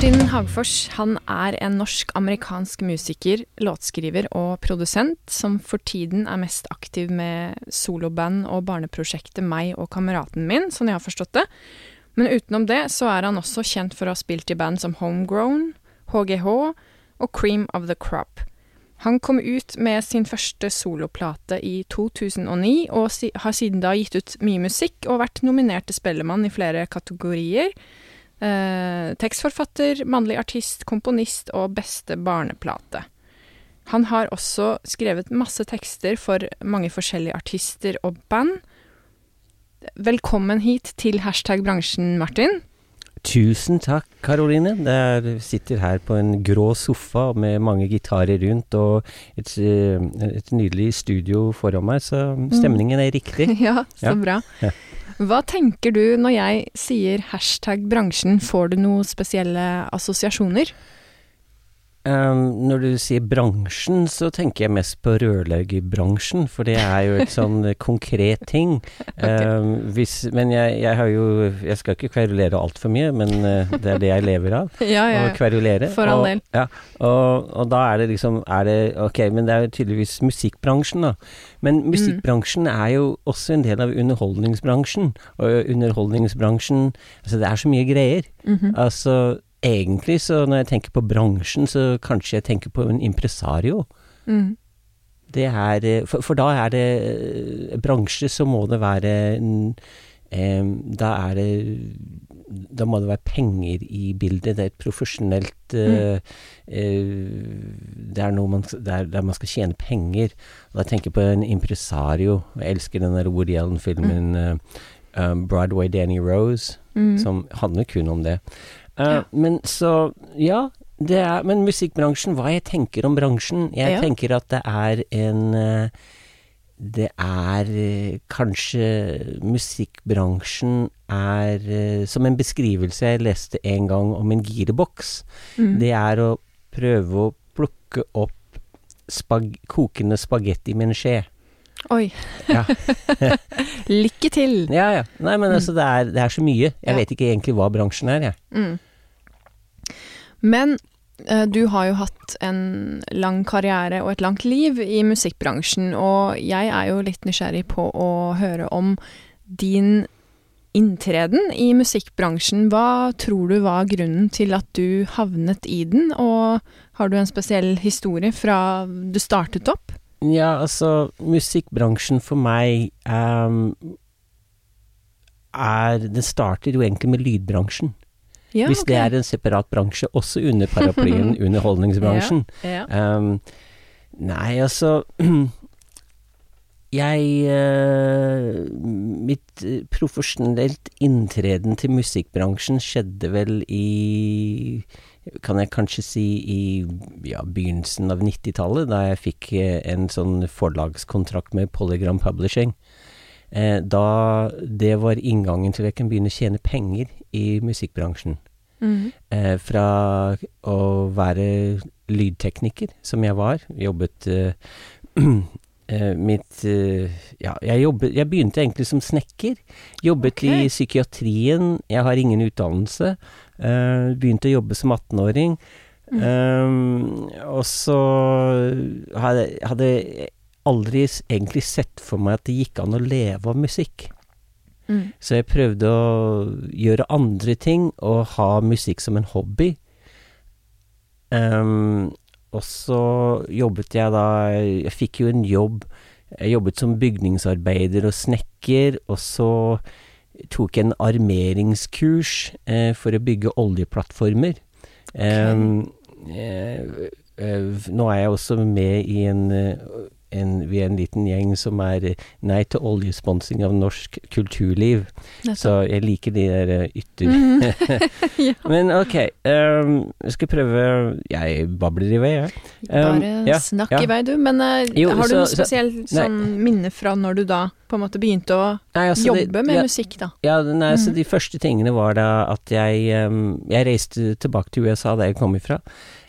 Martin Hagfors han er en norsk-amerikansk musiker, låtskriver og produsent som for tiden er mest aktiv med soloband og barneprosjektet Meg og kameraten min, sånn jeg har forstått det. Men utenom det så er han også kjent for å ha spilt i band som Homegrown, HGH og Cream of the Crop. Han kom ut med sin første soloplate i 2009, og har siden da gitt ut mye musikk og vært nominert til Spellemann i flere kategorier. Eh, tekstforfatter, mannlig artist, komponist og beste barneplate. Han har også skrevet masse tekster for mange forskjellige artister og band. Velkommen hit til hashtag bransjen, Martin. Tusen takk, Karoline. Jeg sitter her på en grå sofa med mange gitarer rundt og et, et nydelig studio foran meg, så stemningen er riktig. ja, så Ja. bra. Hva tenker du når jeg sier hashtag bransjen, får du noen spesielle assosiasjoner? Um, når du sier bransjen, så tenker jeg mest på rørleggerbransjen, for det er jo et sånn konkret ting. Um, hvis, men jeg, jeg har jo Jeg skal ikke kverulere altfor mye, men uh, det er det jeg lever av. Ja, ja, Å kverulere. For all og. Ja, og, og da er det liksom er det, Ok, men det er jo tydeligvis musikkbransjen, da. Men Mm. musikkbransjen er jo også en del av underholdningsbransjen. Og underholdningsbransjen Altså, det er så mye greier. Mhm. Altså, egentlig så når jeg tenker på bransjen, så kanskje jeg tenker på en impresario. Mm. Det er eh, For, for da er det eh, bransje, så må det være em, Da er det Da må det være penger i bildet. Det er et profesjonelt eh, eh, Det er noe man, det er der man skal tjene penger. Og da tenker jeg på en impresario. Jeg elsker den der Woody Allen-filmen mm. um, Broadway Danny Rose, Mm. som handler kun om det. Eh, Men så Ja, det er Men musikkbransjen, hva jeg tenker om bransjen? Jeg Ja. tenker at det er en eh, Det er eh, kanskje Musikkbransjen er som en beskrivelse jeg leste en gang om en gireboks. Mm. Det er å prøve å plukke opp spag kokende spagetti med en skje. Oi. Ja. Lykke til! Ja, ja. Nei, men altså, det er, det er så mye. Jeg Ja. vet ikke egentlig hva bransjen er, jeg. Mm. Men eh, du har jo hatt en lang karriere og et langt liv i musikkbransjen, og jeg er jo litt nysgjerrig på å høre om din inntreden i musikkbransjen. Hva tror du var grunnen til at du havnet i den, og har du en spesiell historie fra du startet opp? Ja, altså, musikkbransjen for meg um, er Det starter jo egentlig med lydbransjen. Ja, hvis det er en separat bransje, også under paraplyen underholdningsbransjen. Ja. Ehm, nei, altså Jeg uh, Mitt eh, profesjonelt inntreden til musikkbransjen skjedde vel i Kan jeg kanskje si i ja, begynnelsen av 90-tallet, da jeg fikk eh, en sånn forlagskontrakt med Polygram Publishing. Eh, da det var inngangen til at jeg kan begynne å tjene penger i musikkbransjen. Mm. Eh, fra å være lydtekniker, som jeg var, jobbet eh, mitt Ja, jeg, jobbet, jeg begynte egentlig som snekker. Jobbet okay. i psykiatrien. Jeg har ingen utdannelse. Begynte å jobbe som 18-åring. Mm. Um, og så hadde hadde aldri egentlig sett for meg at det gikk an å leve av musikk. Mm. Så jeg prøvde å gjøre andre ting og ha musikk som en hobby. Um, og så jobbet jeg da Jeg fikk jo en jobb Jeg jobbet som bygningsarbeider og snekker, og så tok jeg en armeringskurs eh, for å bygge oljeplattformer. Em, eh, eh, nå er jeg også med i en, eh, en Vi er en liten gjeng som er eh, nei til oljesponsing av norsk kulturliv. Så jeg liker de der eh, ytter... Ja. Men ok, um, jeg skal prøve Jeg babler i vei, jeg. Um, Bare ja, snakk ja. i vei, du. Men uh, Jo, har du så- noe så- spesielt sånn minne fra når du da på en måte begynte å Nei, altså, det- jobbe med ja, musikk, da? Ja, nei, så Mm. de første tingene var da at jeg um, Jeg reiste tilbake til USA, der jeg kom ifra.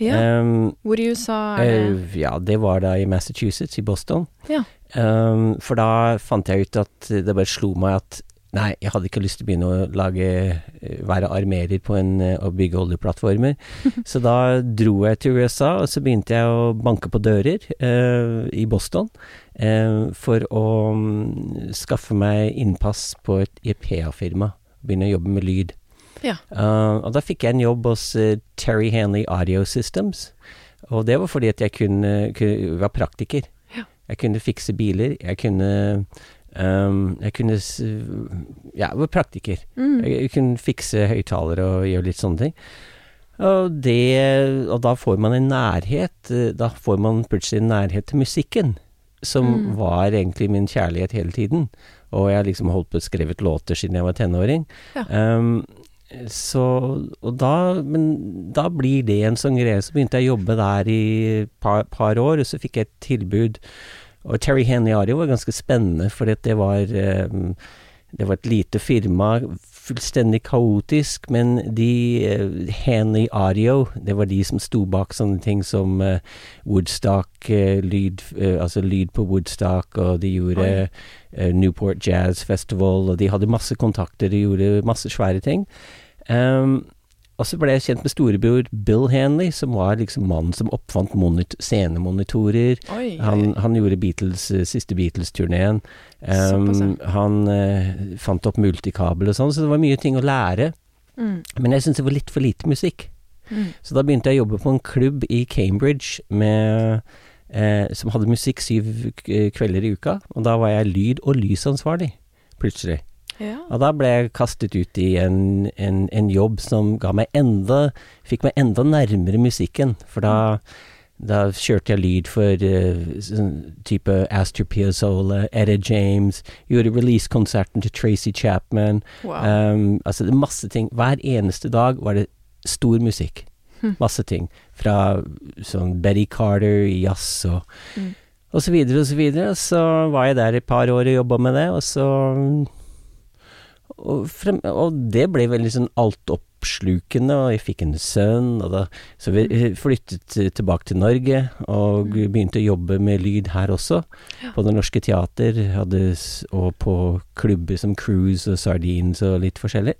Ja. Um, Hvor i USA er det? Uh, ja, det var da i Massachusetts, i Boston. Ja. Um, for da fant jeg ut at det bare slo meg at Nei, jeg hadde ikke lyst til å begynne å lage eh, være armerer på en eh, og bygge oljeplattformer. så da dro jeg til USA, og så begynte jeg å banke på dører eh, i Boston eh, for å mm, skaffe meg innpass på et IPA-firma. Begynne å jobbe med lyd. Ja. Uh, og da fikk jeg en jobb hos uh, Terry Hanley Audio Systems. Og det var fordi at jeg kunne, kunne var praktiker. Ja. Jeg kunne fikse biler. Jeg kunne um, Jeg kunne Ja, jeg var praktiker. Mm. Jeg, jeg kunne fikse høyttalere og gjøre litt sånne ting. Og det Og da får man en nærhet. eh, Da får man plutselig en nærhet til musikken. Som Mm. var egentlig min kjærlighet hele tiden. Og jeg har liksom holdt på å skrevet låter siden jeg var tenåring. Ja. Um, så Og da Men da blir det en sånn greie. Så begynte jeg å jobbe der i et par, par år, og så fikk jeg et tilbud. Og Terry Henley Ario var ganske spennende, for det var um, det var et lite firma, fullstendig kaotisk, men de uh, Henley Audio, det var de som sto bak sånne ting som eh, Woodstock, eh, lyd, eh, altså lyd på Woodstock, og de gjorde eh, Newport Jazz Festival, og de hadde masse kontakter, de gjorde masse svære ting. Um, og så ble jeg kjent med storebror Bill Hanley, som var liksom mannen som oppfant monit scenemonitorer. Han, han gjorde Beatles, eh, siste Beatles-turneen. Um, han uh, fant opp multikabel og sånn, så det var mye ting å lære. Mm. Men jeg syntes det var litt for lite musikk. Mm. Så da begynte jeg å jobbe på en klubb i Cambridge med, eh, som hadde musikk syv kvelder i uka. Og da var jeg lyd- og lysansvarlig, plutselig. Ja. Og da ble jeg kastet ut i en, en, en jobb som meg enda Fikk meg enda nærmere musikken. For da, da kjørte jeg lyd for uh, type Astor Piazzolla, Edda James, gjorde releasekonserten til Tracy Chapman. Wow. Um, altså det er masse ting. Hver eneste dag var det stor musikk. Hm. Masse ting. Fra sånn Betty Carter, jazz og Mm. og så videre og så videre. Så var jeg der et par år og jobba med det, og så og, frem, og det ble veldig sånn altoppslukende, og jeg fikk en sønn, og da Så vi eh, flyttet eh, tilbake til Norge, og Mm. begynte å jobbe med lyd her også. Ja. På Det Norske Teater, hadde, og på klubber som Cruise og Sardines og litt forskjellig.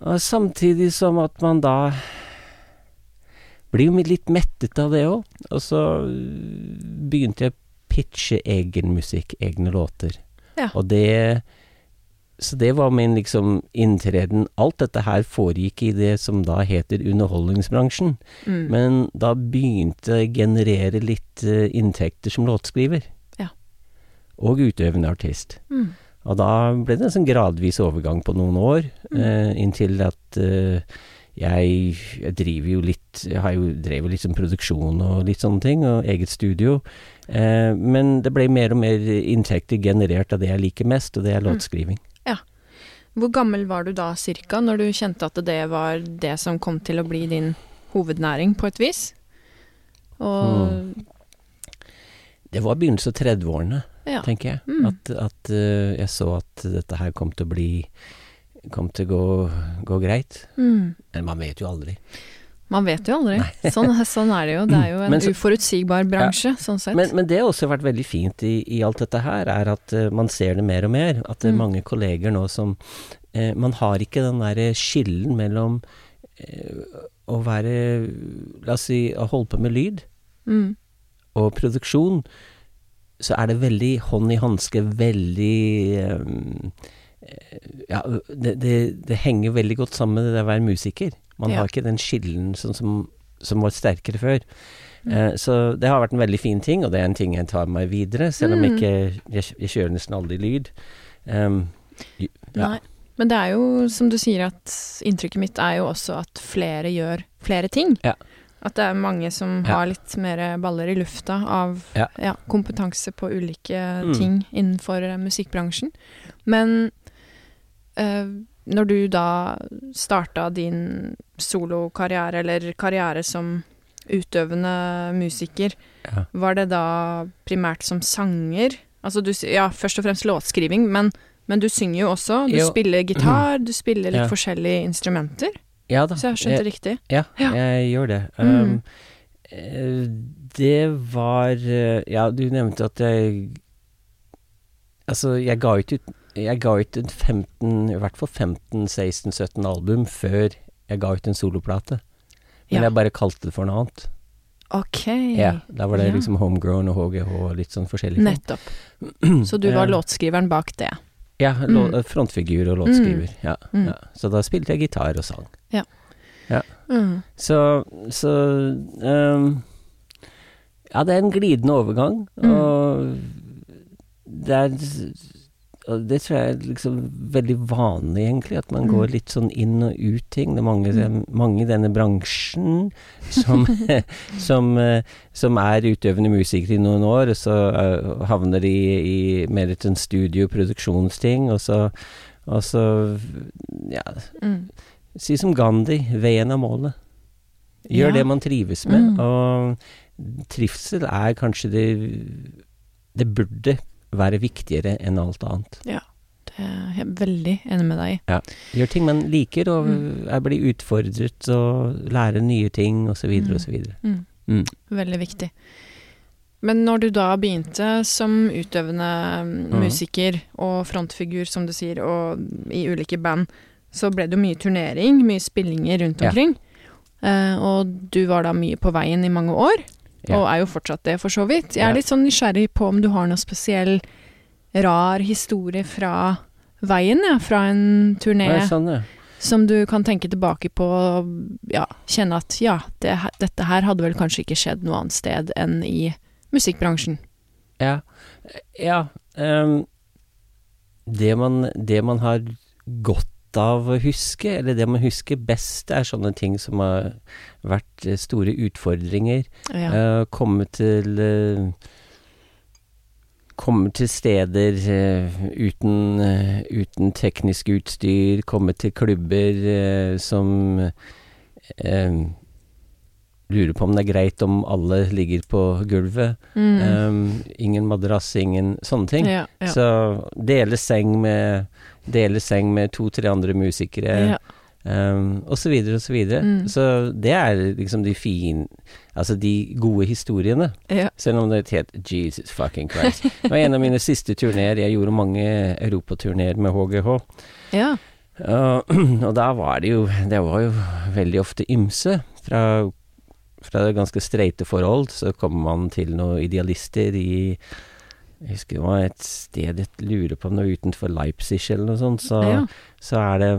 Og samtidig som at man da blir jo litt mettet av det òg. Og så øh, begynte jeg å pitche egen musikk, egne låter. Ja. Og det Så det var min liksom inntreden. Alt dette her foregikk i det som da heter underholdningsbransjen. Mm. Men da begynte jeg å generere litt eh, inntekter som låtskriver. Ja. Og utøvende artist. Mm. Og da ble det en sånn gradvis overgang på noen år, Mm. eh, inntil at eh, jeg, jeg driver jo litt Jeg har jo drevet litt sånn produksjon og litt sånne ting, og eget studio. Eh, men det ble mer og mer inntekter generert av det jeg liker mest, og det er Mm. låtskriving. Hvor gammel var du da cirka, når du kjente at det var det som kom til å bli din hovednæring, på et vis? Og Mm. Det var begynnelsen av 30-årene, ja. tenker jeg. Mm. At, at eh, jeg så at dette her kom til å bli Kom til å gå, gå greit. Mm. Men man vet jo aldri. Man vet jo aldri. Sånn, sånn er det jo. Det er jo en så- uforutsigbar bransje, sånn sett. Men, men det har også vært veldig fint i, i alt dette her, er at uh, man ser det mer og mer. At det er Mm. mange kolleger nå som uh, Man har ikke den derre skillen mellom uh, å være La oss si å holde på med lyd mm. og produksjon. Så er det veldig hånd i hanske, veldig eh, eh, Ja, det, det, det henger veldig godt sammen med det å være musiker. Man Ja. har ikke den skillen sånn som, som var sterkere før. Eh, så det har vært en veldig fin ting, og det er en ting jeg tar med meg videre, selv om jeg ikke jeg, jeg kjører nesten aldri lyd. Um, ja. Nei. Men det er jo, som du sier, at inntrykket mitt er jo også at flere gjør flere ting. Ja. At det er mange som Ja. har litt mer baller i lufta av Ja. kompetanse på ulike Mm. ting innenfor eh, musikkbransjen. Men når du da starta din solokarriere, eller karriere som utøvende musiker, Ja. var det da primært som sanger? Altså du, ja, først og fremst låtskriving, men, men du synger jo også. Du Jo. spiller gitar, du spiller litt Ja. forskjellige instrumenter. ja da. Så jeg har skjønt det riktig. Ja, Ja. jeg gjør det. Mm. Um, eh, det var eh, Ja, du nevnte at jeg Altså, jeg ga ut, jeg ga ut en 15, i hvert fall 15-16-17 album før jeg ga ut en soloplate. Men Ja. jeg bare kalte det for noe annet. Ok. Ja, Da var det Ja. liksom homegrown og HGH og litt sånn forskjellig. Nettopp. Så du var Eh, låtskriveren bak det. Ja, Mm. frontfigur og låtskriver. Ja, Mm. ja. Så da spilte jeg gitar og sang. Mm. Så, så um, Ja, det er en glidende overgang, Mm. og det er og det tror jeg er liksom veldig vanlig, egentlig, at man Mm. går litt sånn inn og ut ting. Det er mange, mange i denne bransjen som, som, eh, som er utøvende musikere i noen år, og så eh, havner de i mer et sånn studio- og produksjonsting, og så, og så ja, Mm. Si som Gandhi, veien er målet. Gjør Ja. det man trives med. Mm. Og trivsel er kanskje det Det burde være viktigere enn alt annet. Ja. Det er jeg veldig enig med deg i. Gjør ting man liker, og Mm. er blir utfordret og lære nye ting, osv., Mm. osv. Mm. Mm. Veldig viktig. Men når du da begynte som utøvende mm, Mhm. musiker og frontfigur, som du sier, og i ulike band, så ble det jo mye turnering, mye spillinger rundt Ja. omkring. Eh, og du var da mye på veien i mange år, Ja. og er jo fortsatt det, for så vidt. Jeg er litt sånn nysgjerrig på om du har noe spesiell rar historie fra veien, ja, fra en turné sånn, ja. som du kan tenke tilbake på og ja, kjenne at ja, det, dette her hadde vel kanskje ikke skjedd noe annet sted enn i musikkbransjen. Ja. ja um, det, man, det man har godt av å huske, eller det man husker best, er sånne ting som har vært eh, store utfordringer. Ja. Uh, komme til uh, Komme til steder uh, uten, uten teknisk utstyr, komme til klubber som lurer på om det er greit om alle ligger på gulvet. Mm. Um, ingen madrass, ingen sånne ting. ja, ja. Så dele seng med Dele seng med to-tre andre musikere. ja. Um, og så videre og så videre. Mm. Så det er liksom de fine Altså de gode historiene. ja. Selv om det het Jesus fucking Christ. Det var en av mine siste turneer. Jeg gjorde mange europaturneer med HGH. ja. Og, og da var det jo Det var jo veldig ofte ymse. Fra, fra ganske streite forhold så kommer man til noen idealister i Jeg husker det var et sted jeg lurer på om det var utenfor Leipzig eller noe sånt. Så, ja. så er det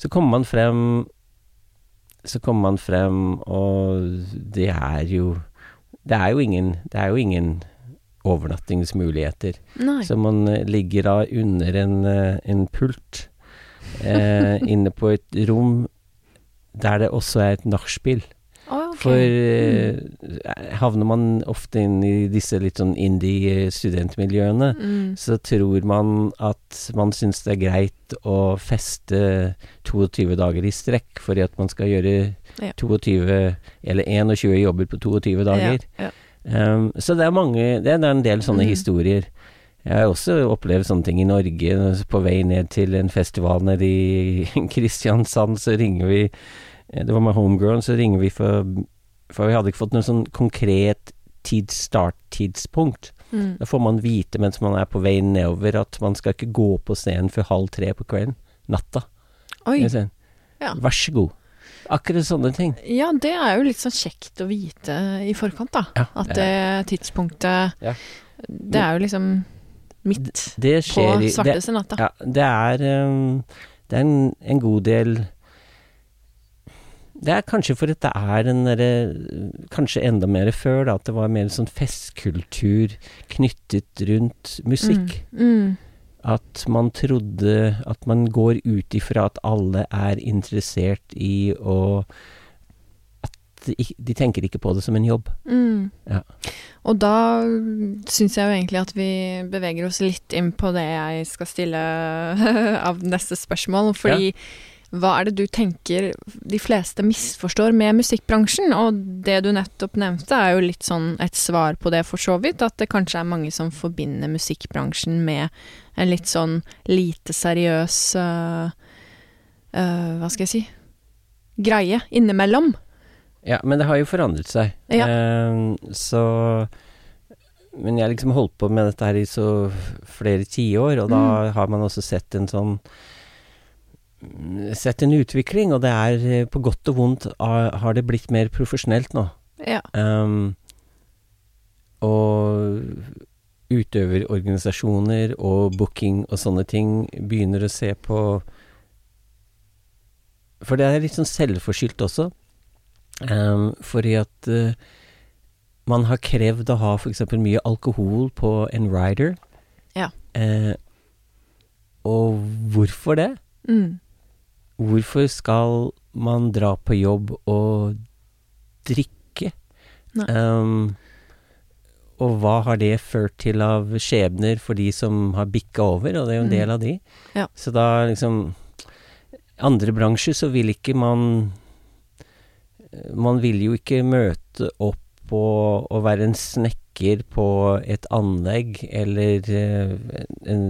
Så kommer man frem Så kommer man frem, og det er jo Det er jo ingen Det er jo ingen overnattingsmuligheter. Nei. Så man eh, ligger da under en, eh, en pult eh, inne på et rom der det også er et nachspiel. Å, okay. For eh, havner man ofte inn i disse litt sånn indie-studentmiljøene, mm. så tror man at man syns det er greit å feste 22 dager i strekk, fordi at man skal gjøre Ja. 22 eller 21 jobber på 22 dager. Ja, ja. Um, så det er mange Det er en del sånne Mm. historier. Jeg har også opplevd sånne ting i Norge. På vei ned til en festival nede i Kristiansand, så ringer vi Det var med Homegrown, så ringer vi for For vi hadde ikke fått noe sånn konkret tids, starttidspunkt. Mm. Da får man vite mens man er på vei nedover at man skal ikke gå på scenen før halv tre på kvelden. Natta. Oi. Ja. Vær så god. Akkurat sånne ting. Ja, det er jo litt sånn kjekt å vite i forkant, da. Ja, At det tidspunktet Ja. Det er jo liksom midt på svarteste natta. Ja, det er, um, det er en, en god del Det er kanskje for at det er en derre Kanskje enda mer før, da. At det var mer sånn festkultur knyttet rundt musikk. Mm. Mm. At man trodde At man går ut ifra at alle er interessert i å At de, de tenker ikke på det som en jobb. Mm. Ja. Og da syns jeg jo egentlig at vi beveger oss litt inn på det jeg skal stille av neste spørsmål. Fordi hva er det du tenker de fleste misforstår med musikkbransjen? Og det du nettopp nevnte, er jo litt sånn et svar på det, for så vidt. At det kanskje er mange som forbinder musikkbransjen med en litt sånn lite seriøs uh, uh, Hva skal jeg si greie innimellom. Ja, men det har jo forandret seg. Ja. Uh, så Men jeg har liksom holdt på med dette her i så flere tiår, og da Mm. har man også sett en sånn Sett en utvikling, og det er eh, på godt og vondt har har det blitt mer profesjonelt nå. Ja. Um, og utøverorganisasjoner og booking og sånne ting begynner å se på For det er litt sånn selvforskyldt også. Um, fordi at uh, man har krevd å ha f.eks. mye alkohol på en rider. Ja. Uh, og hvorfor det? Mm. Hvorfor skal man dra på jobb og drikke? Ehm, og hva har det ført til av skjebner for de som har bikka over, og det er jo en Mm. del av de. Ja. Så da liksom Andre bransjer så vil ikke man Man vil jo ikke møte opp og, og være en snekker på et anlegg, eller en, en,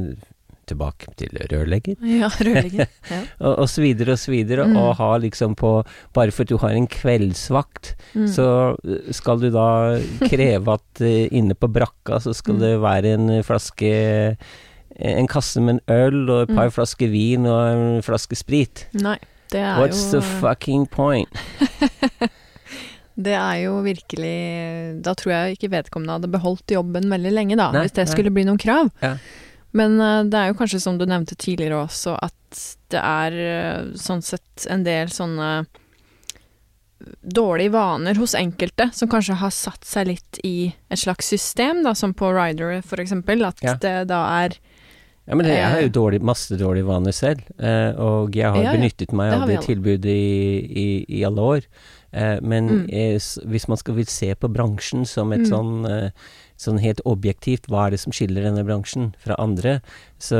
tilbake til rørlegger Ja, rørlegger. Ja. og, og så videre og så videre, Mm. og ha liksom på Bare for at du har en kveldsvakt, Mm. så uh, skal du da kreve at uh, inne på brakka så skal Mm. det være en flaske En kasse med en øl og et par Mm. flasker vin og en flaske sprit. Nei, det er What's jo the fucking point? Det er jo virkelig Da tror jeg ikke vedkommende hadde beholdt jobben veldig lenge, da, Nei, hvis det nei. skulle bli noen krav. Ja. Men eh, det er jo kanskje som du nevnte tidligere også, at det er eh, sånn sett en del sånne dårlige vaner hos enkelte som kanskje har satt seg litt i et slags system, da, som på Rider for eksempel, at Ja. det da er Ja, men jeg har jo Eh. dårlig, masse dårlige vaner selv, eh, og jeg har Ja, ja. benyttet meg av har det tilbudet i, i, i alle år. Eh, men Mm. eh, hvis man skal vil se på bransjen som et Mm. sånn, eh, sånn helt objektivt, hva er det som skiller denne bransjen fra andre, så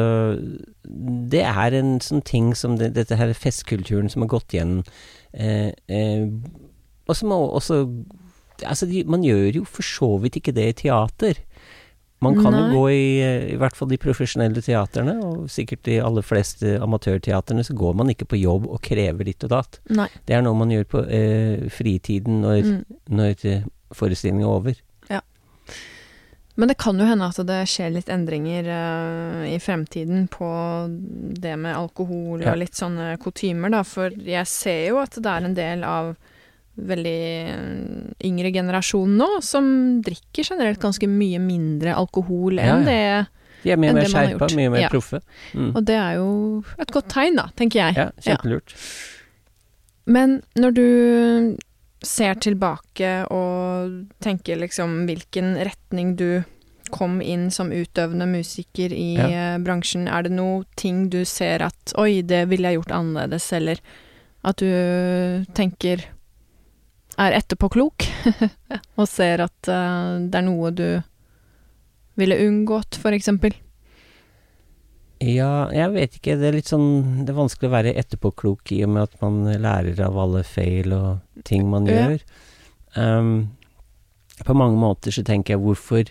det er en sånn ting som det, dette her festkulturen som har gått igjen, eh, eh, og som også Altså, de, man gjør jo for så vidt ikke det i teater. Man kan Nei. jo gå i, eh, i hvert fall de profesjonelle teaterne, og sikkert de aller fleste amatørteaterne, så går man ikke på jobb og krever ditt og datt. Nei. Det er noe man gjør på eh, fritiden når, Mm. når eh, forestillingen er over. Men det kan jo hende at det skjer litt endringer uh, i fremtiden på det med alkohol Ja. og litt sånne kutymer, da. For jeg ser jo at det er en del av veldig eh, yngre generasjon nå som drikker generelt ganske mye mindre alkohol Ja, enn ja. det. De er mye mer det skjerpa, mye mer Ja. proffe. Mm. Og det er jo et godt tegn, da, tenker jeg. Ja, kjempelurt. Men når du ser tilbake og tenker liksom hvilken retning du kom inn som utøvende musiker i Ja. eh, bransjen, er det noe ting du ser at oi, det ville jeg gjort annerledes, eller at du tenker er etterpåklok og ser at uh, det er noe du ville unngått, for eksempel? Ja, jeg vet ikke. Det er litt sånn Det er vanskelig å være etterpåklok i og med at man lærer av alle feil og ting man Ja. gjør. Um, på mange måter så tenker jeg hvorfor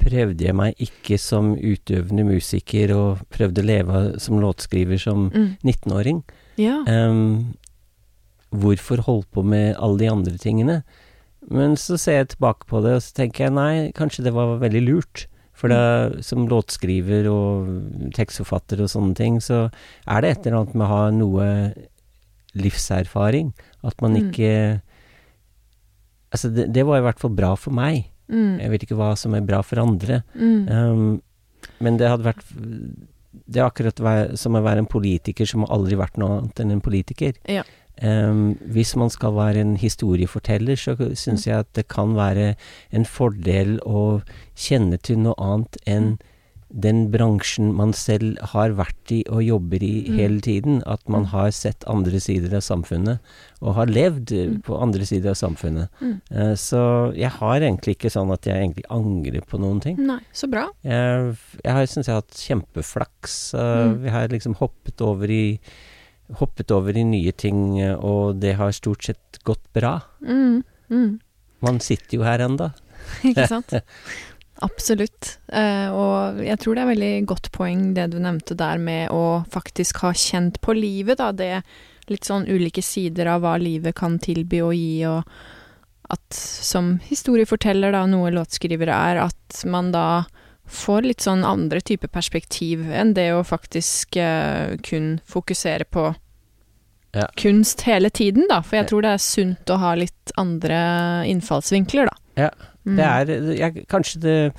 prøvde jeg meg ikke som utøvende musiker og prøvde å leve som låtskriver som Mm. 19-åring? Ja. Um, hvorfor holdt på med alle de andre tingene? Men så ser jeg tilbake på det, og så tenker jeg nei, kanskje det var veldig lurt. For da, som låtskriver og tekstforfatter og sånne ting, så er det et eller annet med å ha noe livserfaring. At man Mm. ikke Altså, det, det var i hvert fall bra for meg. Mm. Jeg vet ikke hva som er bra for andre. Mm. Um, men det hadde vært Det er akkurat som å være en politiker som har aldri vært noe annet enn en politiker. Ja. Em, hvis man skal være en historieforteller, så syns jeg at det kan være en fordel å kjenne til noe annet enn den bransjen man selv har vært i og jobber i Mm. hele tiden. At man har sett andre sider av samfunnet, og har levd eh, Mm. på andre sider av samfunnet. Mm. Eh, så jeg har egentlig ikke sånn at jeg egentlig angrer på noen ting. Nei, så bra. Jeg, jeg syns jeg har hatt kjempeflaks. Uh, Mm. Vi har liksom hoppet over i Hoppet over i nye ting, og det har stort sett gått bra. Mm. Mm. Man sitter jo her enda. Ikke sant? Absolutt. Eh, og jeg tror det er veldig godt poeng det du nevnte der med å faktisk ha kjent på livet, da. Det litt sånn ulike sider av hva livet kan tilby og gi, og at som historieforteller, da, noe låtskrivere er, at man da får litt sånn andre type perspektiv enn det å faktisk uh, kun fokusere på Ja. kunst hele tiden, da. For jeg tror det er sunt å ha litt andre innfallsvinkler, da. Ja, Mm. Det er jeg, Kanskje det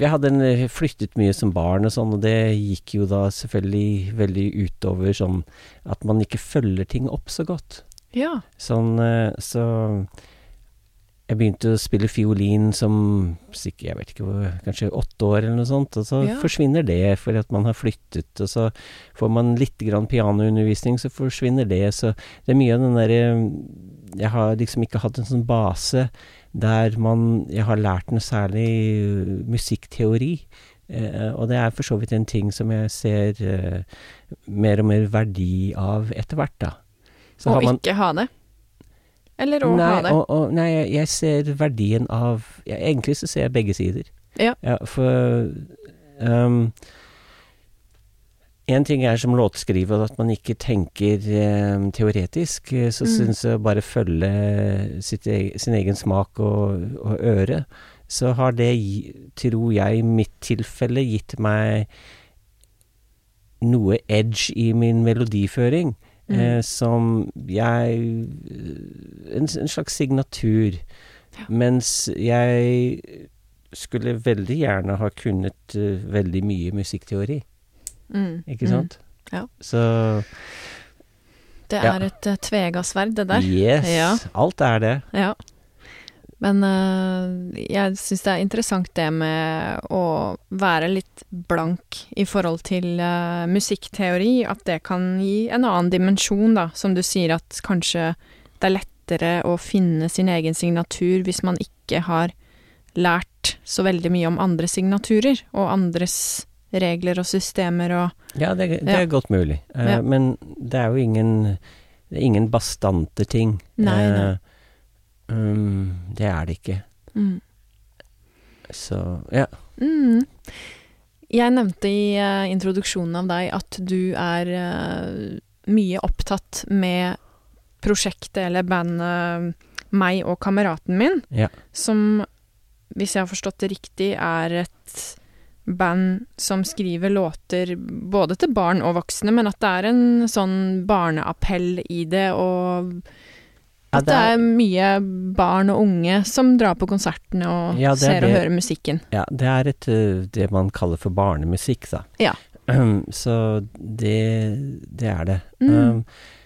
Jeg hadde en, eh, flyttet mye som barn og sånn, og det gikk jo da selvfølgelig veldig utover sånn at man ikke følger ting opp så godt. Ja. Sånn, eh, så jeg begynte å spille fiolin som jeg vet ikke kanskje åtte år eller noe sånt, og så Ja. forsvinner det fordi at man har flyttet, og så får man litt grann pianoundervisning, så forsvinner det, så det er mye av den derre Jeg har liksom ikke hatt en sånn base der man Jeg har lært noe særlig uh, musikkteori. Eh, og det er for så vidt en ting som jeg ser eh, mer og mer verdi av etter hvert, da. Så og har man- ikke ha det? Eller å nei, ha det? Og, og, nei, jeg, ser verdien av ja, Egentlig så ser jeg begge sider. Ja. for um, En ting er som låtskriver at man ikke tenker um, teoretisk. eh, Så Mm. syns jeg bare følge sitt, e- sin egen smak og, og øre. Så har det, tror jeg, i mitt tilfelle gitt meg noe edge i min melodiføring. Mm. Eh, som jeg en, en slags signatur. Ja. Mens jeg skulle veldig gjerne ha kunnet uh, veldig mye musikkteori, Mm, ikke mm. sant? Ja. Så Det Ja. er et uh, tvega sverd, det der. yes, Ja. alt er det. Ja. Men eh, jeg syns det er interessant det med å være litt blank i forhold til eh, musikkteori. At det kan gi en annen dimensjon, da. Som du sier, at kanskje det er lettere å finne sin egen signatur hvis man ikke har lært så veldig mye om andre signaturer, og andres regler og systemer og Ja, det, det Ja. er godt mulig. Eh, Ja. Men det er jo ingen Det er ingen bastante ting. Nei, nei. Um, det er det ikke. mm. Så ja. Mm. Jeg nevnte i uh, introduksjonen av deg at du er uh, mye opptatt med prosjektet eller bandet meg og kameraten min, Ja. som, hvis jeg har forstått det riktig, er et band som skriver låter både til barn og voksne, men at det er en sånn barneappell i det, og at det er mye barn og unge som drar på konsertene og Ja, er ser og det. hører musikken. Ja, det er et, eh, det man kaller for barnemusikk, da. Ja. Så det, det er det. Mm. Um,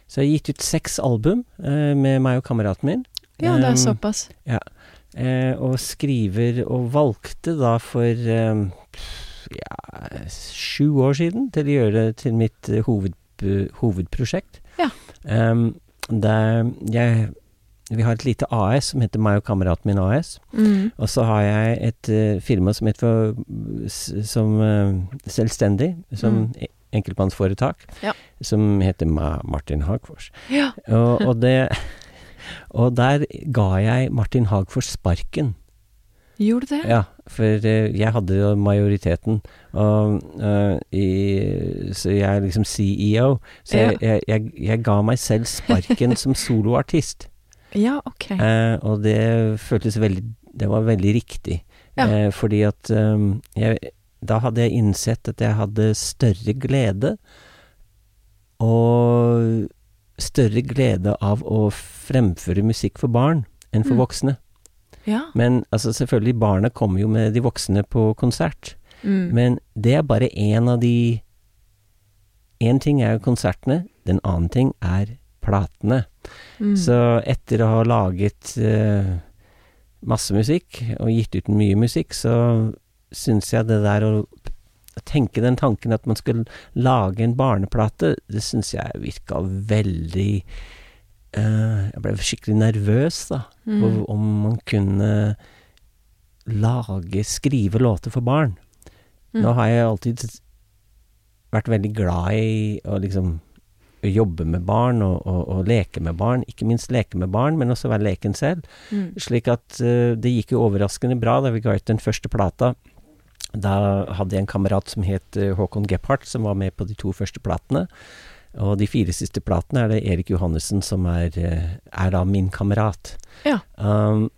så jeg har gitt ut seks album eh, med meg og kameraten min. Ja, det er Um, såpass. Ja. og skriver Og valgte da for um, ja, sju år siden til å gjøre det til mitt eh, hoved, hovedprosjekt. Ja. Um, der jeg Vi har et lite AS som heter meg og kameraten min AS. Mm. Og så har jeg et uh, firma som heter for, som uh, selvstendig, som Mm. e- enkeltmannsforetak, Ja. som heter Ma Martin Hagfors. Ja. Og, og det Og der ga jeg Martin Hagfors sparken. Gjorde du det? Ja, for eh, jeg hadde jo majoriteten, og uh, i, så jeg er liksom CEO. Så jeg, jeg, jeg, jeg ga meg selv sparken som soloartist. Ja, ok. Uh, og det føltes veldig Det var veldig riktig. Ja. Uh, fordi at um, jeg, Da hadde jeg innsett at jeg hadde større glede og større glede av å fremføre musikk for barn enn for Mm. voksne. Ja. Men altså selvfølgelig, barna kommer jo med de voksne på konsert. Mm. Men det er bare én av de Én ting er jo konsertene, den annen ting er platene. Mm. Så etter å ha laget uh, masse musikk, og gitt ut mye musikk, så syns jeg det der å tenke den tanken at man skulle lage en barneplate, det syns jeg virka veldig Jeg ble skikkelig nervøs, da, Mm. på om man kunne lage, skrive låter for barn. Mm. Nå har jeg alltid vært veldig glad i å liksom jobbe med barn og, og, og leke med barn. Ikke minst leke med barn, men også være leken selv. Mm. Slik at uh, det gikk jo overraskende bra da vi ga ut den første plata. Da hadde jeg en kamerat som het eh, Håkon Gephardt, som var med på de to første platene. Og de fire siste platene er det Erik Johannessen som er, eh, er da min kamerat. Ja. Um,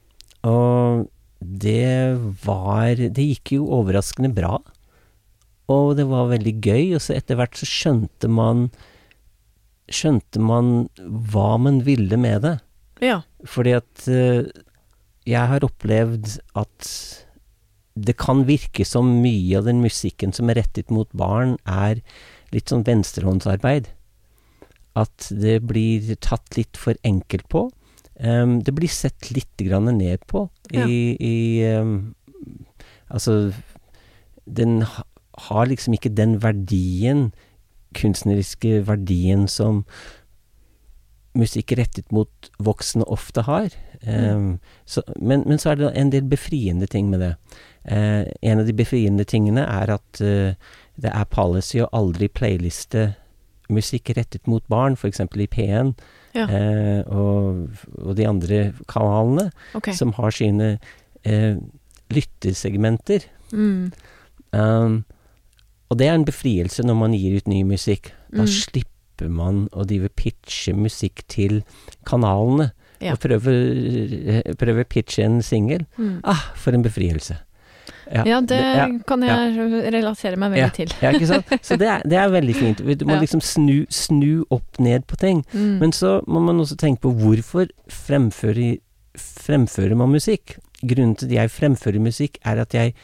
og det var Det gikk jo overraskende bra. Og det var veldig gøy, og så etter hvert så skjønte man Skjønte man hva man ville med det. Ja. Fordi at eh, jeg har opplevd at det kan virke som mye av den musikken som er rettet mot barn, er litt sånn venstrehåndsarbeid. At det blir tatt litt for enkelt på. Um, det blir sett litt grann ned på i, Ja. i um, Altså, den ha- har liksom ikke den verdien, kunstneriske verdien, som musikk rettet mot voksne ofte har. Em, så, men, men så er det en del befriende ting med det. Uh, en av de befriende tingene er at uh, det er policy å aldri playliste musikk rettet mot barn, f.eks. i P1 Ja. eh, og, og de andre kanalene, okay. som har sine eh, lyttersegmenter. Mm. Um, og det er en befrielse når man gir ut ny musikk. Da Mm. slipper man å drive pitche musikk til kanalene. Ja. Og prøve, prøve pitche en singel. Mm. Ah, for en befrielse. Ja, det ja, kan jeg relatere meg veldig ja, til. ja, ikke sant? Så det er, det er veldig fint. Du må Ja. liksom snu, snu opp ned på ting. Mm. Men så må man også tenke på hvorfor fremfører, fremfører man musikk? Grunnen til at jeg fremfører musikk, er at jeg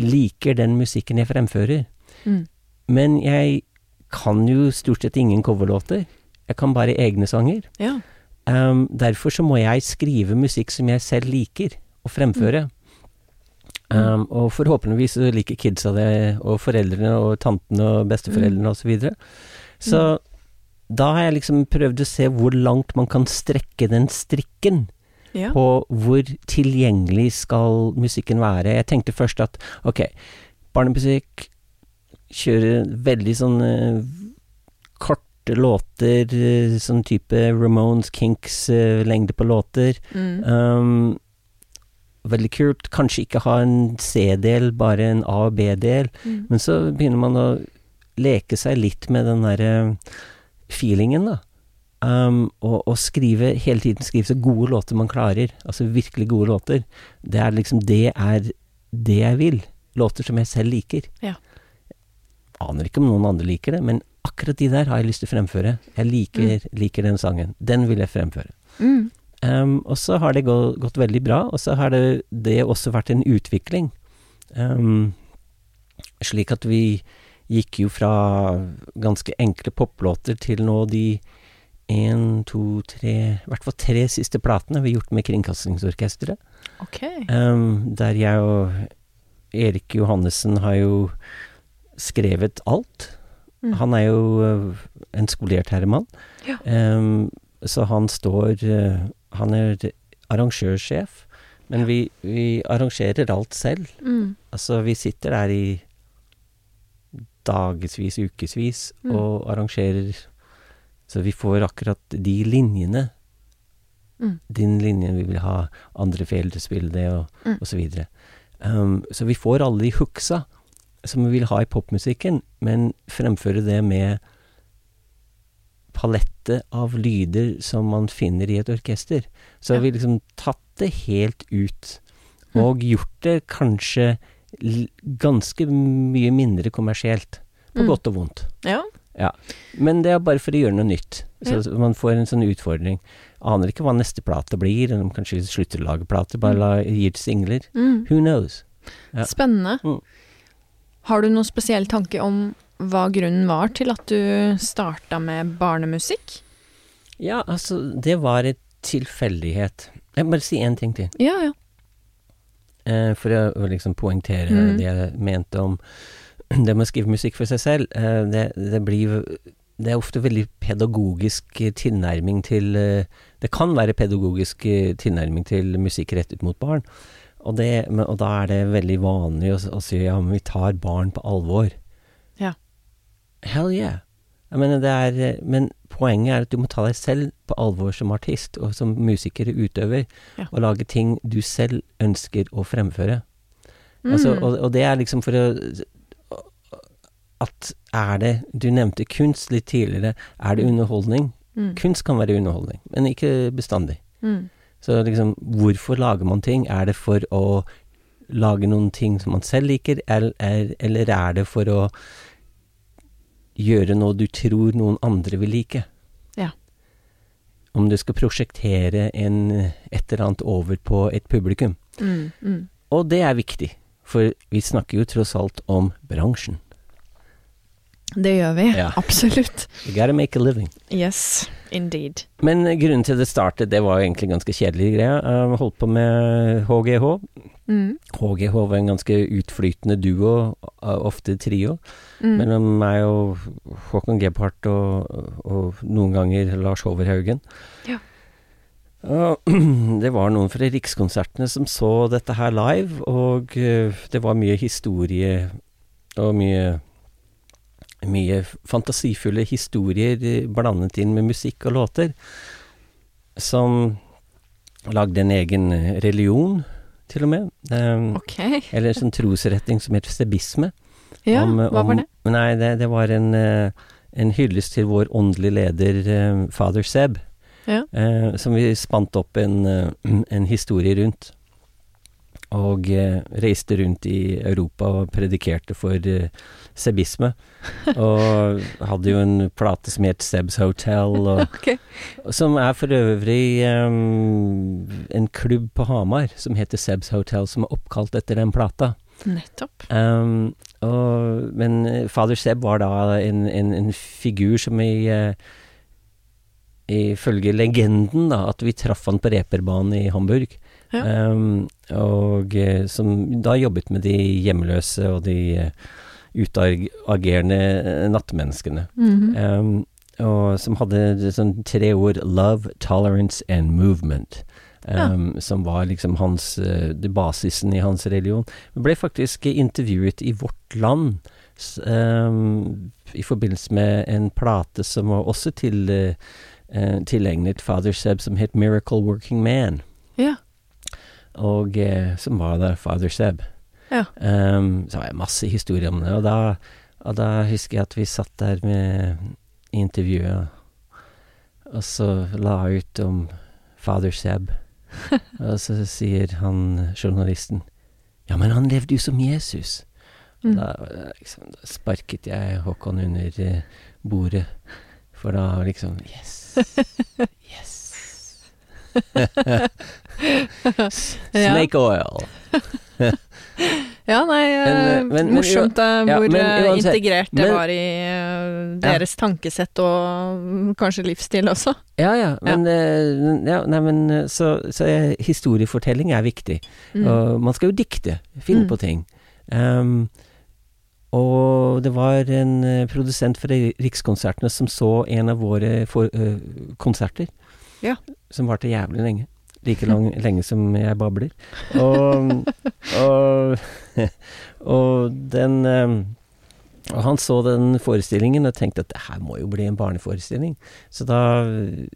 liker den musikken jeg fremfører. Mm. Men jeg kan jo stort sett ingen coverlåter. Jeg kan bare egne sanger. Ja. Um, derfor så må jeg skrive musikk som jeg selv liker å fremføre. Um, og forhåpentligvis liker kidsa det, og foreldrene og tantene og besteforeldrene og så videre. Så da har jeg liksom prøvd å se hvor langt man kan strekke den strikken ja. på hvor tilgjengelig skal musikken være. Jeg tenkte først at ok, barnemusikk kjører veldig sånn eh, korte låter, eh, sånn type Ramones, Kinks, eh, lengde på låter. Mm. Um, veldig kult. Kanskje ikke ha en C-del, bare en A- og B-del. Mm. Men så begynner man å leke seg litt med den derre feelingen, da. Um, og, og skrive, hele tiden skrive så gode låter man klarer. Altså virkelig gode låter. Det er liksom Det er det jeg vil. Låter som jeg selv liker. Ja. Aner ikke om noen andre liker det, men akkurat de der har jeg lyst til å fremføre. Jeg liker, liker den sangen. Den vil jeg fremføre. Mm. Um, og så har det gå, gått veldig bra, og så har det, det også vært en utvikling. Um, slik at vi gikk jo fra ganske enkle poplåter til nå de én, to, tre I hvert fall tre siste platene vi har gjort med Kringkastingsorkesteret. Okay. Um, der jeg og Erik Johannessen har jo skrevet alt. Mm. Han er jo uh, en skolert herremann. Ja. Um, så han står uh, Han er arrangørsjef, men vi, vi arrangerer alt selv. Mm. Altså, vi sitter der i dagevis, ukevis Mm. og arrangerer Så vi får akkurat de linjene. Mm. Den linjen vi vil ha, andre å spille det, og, Mm. og så videre. Um, så vi får alle de hooksa som vi vil ha i popmusikken, men fremføre det med palette av lyder som man finner i et orkester. Så Ja. har vi liksom tatt det helt ut, Mm. og gjort det kanskje ganske mye mindre kommersielt. På Mm. godt og vondt. Ja. Ja. Men det er bare for å gjøre noe nytt. Så Ja. man får en sånn utfordring. Aner ikke hva neste plate blir, eller om kanskje vi slutter å lage plater, bare Mm. la, gir det singler. Mm. Who knows? Ja. Spennende. Mm. Har du noen spesiell tanke om hva grunnen var til at du starta med barnemusikk? Ja, altså, det var et tilfeldighet. Jeg må bare si én ting til. Ja, ja. Eh, for å, liksom poengtere mm. det jeg mente om det med å skrive musikk for seg selv. Eh, det, det blir Det er ofte veldig pedagogisk tilnærming til eh, Det kan være pedagogisk eh, tilnærming til musikk rettet mot barn. Og, det, og da er det veldig vanlig å, å si ja, men vi tar barn på alvor. Hell yeah. Jeg mener, det er, men poenget er at du må ta deg selv på alvor som artist og som musiker og utøver, Ja. og lage ting du selv ønsker å fremføre. Altså, Mm. og, og det er liksom for å At er det Du nevnte kunst litt tidligere. Er det underholdning? Mm. Kunst kan være underholdning, men ikke bestandig. Mm. Så liksom, hvorfor lager man ting? Er det for å lage noen ting som man selv liker, eller, er- eller er det for å gjøre noe du tror noen andre vil like? Ja. Om du skal prosjektere en, et eller annet over på et publikum. Mm. Mm. Og det er viktig, for vi snakker jo tross alt om bransjen. Det gjør vi. Ja. Absolutt. You gotta make a living. Yes, indeed. Men grunnen til det startet, det var jo egentlig ganske kjedelig greie. Jeg holdt på med HGH. Mm. HGH var en ganske utflytende duo, uh, ofte trio, Mm. mellom meg og Håkon Gebhardt og, og noen ganger Lars Hoverhaugen. Ja. Og det var noen fra Rikskonsertene som så dette her live, og uh, det var mye historie og mye mye fantasifulle historier eh, blandet inn med musikk og låter, som lagde en egen religion, til og med. Um, okay. eller en sånn trosretning som heter sebisme. Ja, Om- hva var det? Nei, det, det var en, eh, en hyllest til vår åndelige leder, eh, fader Seb, Ja. Uh, som vi spant opp en, eh, en historie rundt. Og eh, reiste rundt i Europa og predikerte for eh, sebisme. Og hadde jo en plate som het Seb's Hotel, og, okay. som er for øvrig um, en klubb på Hamar som heter Seb's Hotel, som er oppkalt etter den plata. Nettopp. Um, og, men eh, fader Seb var da en, en, en figur som i eh, Ifølge legenden, da, at vi traff han på reperbanen i Hamburg. Ja. Um, og eh, som da jobbet med de hjemløse og de eh, utagerende nattmenneskene. nattmenneskene. -hmm. Um, og som hadde sånn tre ord 'love, tolerance and movement'. Um, Som var liksom hans uh, basisen i hans religion. Vi ble faktisk intervjuet i Vårt Land um, i forbindelse med en plate som var også til, uh, tilegnet Father Seb, som het 'Miracle Working Man'. Ja. Og uh, som var da Father Seb. Ja. Um, så har jeg masse historier om det, og da, og da husker jeg at vi satt der med intervjuet, og så la jeg ut om Father Seb. og så sier han journalisten Ja, men han levde jo som Jesus. Mm. Da, liksom, da sparket jeg Håkon under eh, bordet, for da liksom Yes! Yes! Snake oil. Ja, nei, eh, Men, eh, men- men morsomt eh, ja, hvor men uansett- integrert det men- var i deres tankesett og mm, kanskje livsstil også. Ja, ja, men, ja, nei, men så, så er, historiefortelling er viktig. Mm. Og man skal jo dikte, finne Mm. på ting. Um, og det var en produsent fra Rikskonsertene som så en av våre for, uh, konserter. Ja. Som varte jævlig lenge. Like lang, lenge som jeg babler. Og, og, og den um, Og han så den forestillingen og tenkte at det her må jo bli en barneforestilling. Så da eh,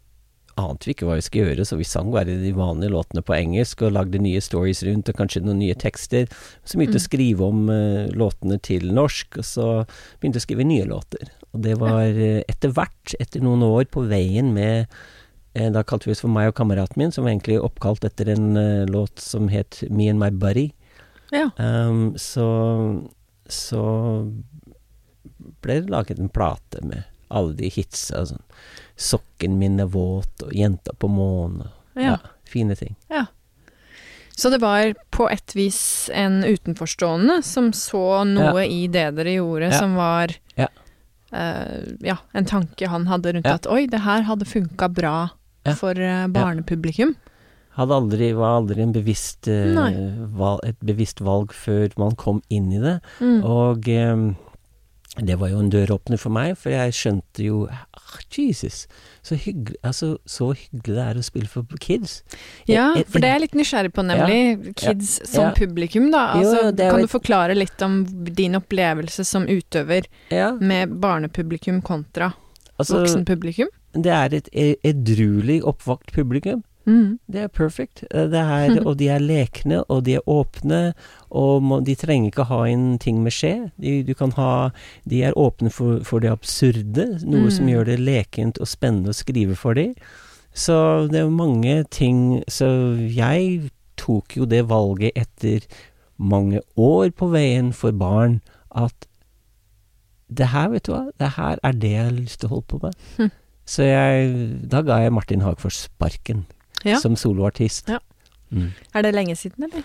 ante vi ikke hva vi skulle gjøre, så vi sang bare de vanlige låtene på engelsk og lagde nye stories rundt, og kanskje noen nye tekster. Så begynte Mm. å skrive om uh, låtene til norsk, og så begynte å skrive nye låter. Og det var uh, etter hvert, etter noen år på veien med eh, Da kalte vi oss for meg og kameraten min, som var egentlig oppkalt etter en uh, låt som het Me and My Buddy. Ja. Um, så, så ble det laget en plate med alle de hitsa. Sånn. 'Sokken min er våt' og 'Jenta på månen'. Ja. Ja. Fine ting. Så det var på et vis en utenforstående som så noe i det dere gjorde Ja. som var Ja. eh, ja, en tanke han hadde rundt Ja. at oi, det her hadde funka bra Ja. for eh, barnepublikum. Hadde aldri, var aldri en bevisst, eh, val, et bevisst valg før man kom inn i det. Mm. Og um, det var jo en døråpner for meg, for jeg skjønte jo ah, Jesus, så hyggelig, altså, så hyggelig det er å spille for kids. Ja, for det er jeg litt nysgjerrig på, nemlig. Kids som Ja. publikum, da. Altså, jo kan du forklare litt om din opplevelse som utøver Ja, med barnepublikum kontra altså, voksenpublikum? Det er et e- edruelig oppvakt publikum. Mm. Det er perfect. Eh, Det er, og de er lekne, og de er åpne, og må, de trenger ikke ha inn ting med skje. De, du kan ha, de er åpne for, for det absurde, noe som Mm. gjør det lekent og spennende å skrive for dem. Så det er mange ting Så jeg tok jo det valget etter mange år på veien for barn, at det her, vet du hva, det her er det jeg har lyst til å holde på med. Hm. Så jeg, da ga jeg Martin Hagfors sparken Ja. som soloartist. Ja. Mm. Er det lenge siden, eller?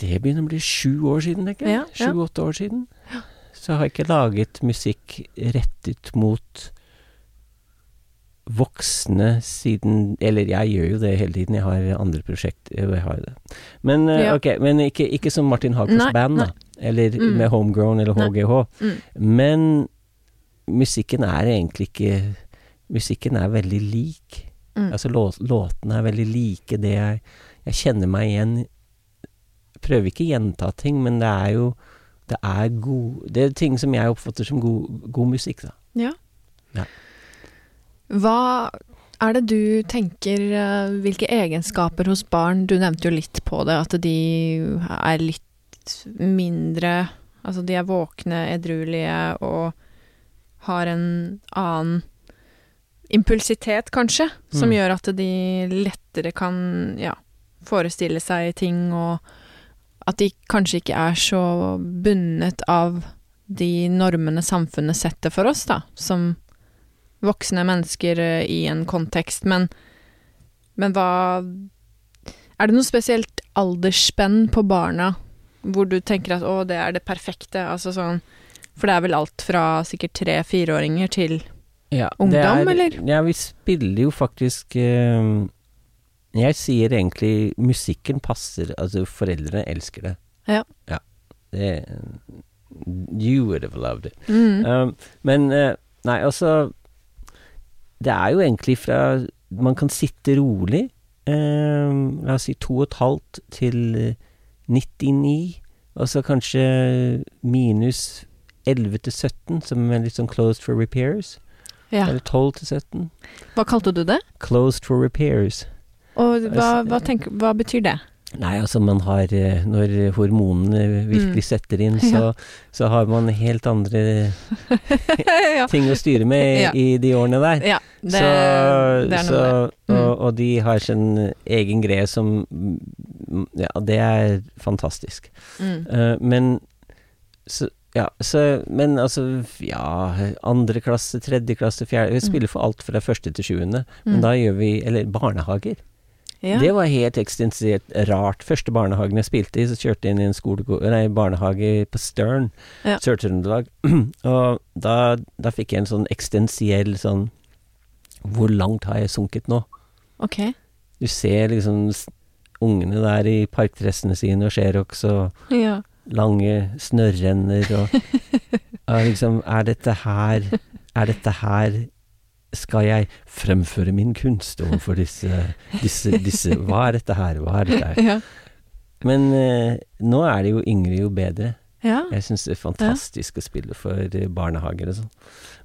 Det begynner å bli sju år siden, tenker jeg. Sju-åtte år siden. Så har jeg ikke laget musikk rettet mot voksne siden Eller jeg gjør jo det hele tiden, jeg har andre prosjekter. har. Men, eh, Ja. okay, men ikke, ikke som Martin Hagfors band, da. Eller Mm. med Homegrown eller HGH. Mm. Men musikken er egentlig ikke Musikken er veldig lik. Mm. Altså lå, låtene er veldig like det jeg Jeg kjenner meg igjen Prøver ikke å gjenta ting, men det er jo Det er god Det er ting som jeg oppfatter som god, god musikk, da. Ja. Ja. Hva er det du tenker eh, Hvilke egenskaper hos barn Du nevnte jo litt på det, at de er litt mindre Altså de er våkne, edruelige og har en annen impulsitet, kanskje, som Mm. gjør at de lettere kan ja, forestille seg ting, og at de kanskje ikke er så bundet av de normene samfunnet setter for oss, da, som voksne mennesker eh, i en kontekst, men, men hva Er det noe spesielt aldersspenn på barna hvor du tenker at å, det er det perfekte, altså sånn For det er vel alt fra sikkert tre-fireåringer til Ja, Ungdom, er, eller? Ja, vi spiller jo faktisk eh, Jeg sier egentlig musikken passer Altså, foreldrene elsker det. Ja. ja. Det, you would have loved it. mm. Um, men eh, Nei, altså Det er jo egentlig fra Man kan sitte rolig. eh, la oss si to og et halvt til eh, 99. Og så kanskje minus 11 til 17, som er litt sånn closed for repairs. Ja. Eller 12 til 17. Hva kalte du det? Closed for repairs. Og hva, hva, tenker, hva betyr det? Nei, altså man har eh, Når hormonene virkelig Mm. setter inn, så, så har man helt andre ja. ting å styre med Ja. i de årene der. ja, det, så, det er noe så. Mm. og, og de har sin egen greie som mm, Ja, det er fantastisk. Mm. Uh, men så, ja, så, men altså Ja, andre klasse, tredje klasse, fjerde Vi Mm. spiller for alt fra første til sjuende. Men Mm. da gjør vi Eller barnehager. Ja. Det var helt eksistensielt rart. Første barnehagen jeg spilte i, så kjørte jeg inn i en skole, nei, barnehage på Stern, Ja. Sør-Trøndelag. og da, da fikk jeg en sånn eksistensiell sånn Hvor langt har jeg sunket nå? Ok. Du ser liksom ungene der i parkdressene sine og Sherox og Ja. Lange snørrenner og, og liksom Er dette her Er dette her skal jeg fremføre min kunst overfor disse, disse, disse Hva er dette her? Hva er dette her? Ja. Men eh, nå er det jo yngre jo bedre. ja. Jeg syns det er fantastisk å spille for eh, barnehager og sånn.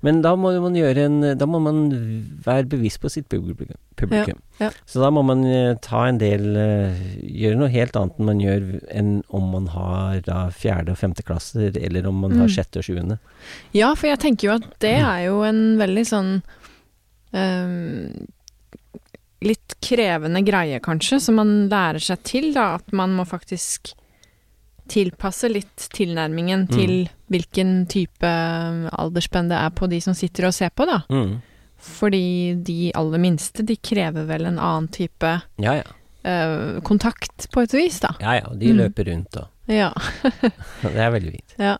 Men da må man gjøre en Da må man være bevisst på sitt publikum. publikum. Ja, ja. Så da må man eh, ta en del eh, Gjøre noe helt annet enn man gjør enn om man har da fjerde og femte klasser, eller om man har Mm. sjette og sjuende. Ja, for jeg tenker jo at det er jo en veldig sånn um, Litt krevende greie, kanskje, som man lærer seg til, da. At man må faktisk tilpasse litt tilnærmingen Mm. til hvilken type aldersspenn det er på de som sitter og ser på, da. Mm. Fordi de aller minste, de krever vel en annen type Ja ja. Uh, kontakt, på et vis, da. Ja ja, de Mm. løper rundt og Ja. Det er veldig fint. ja.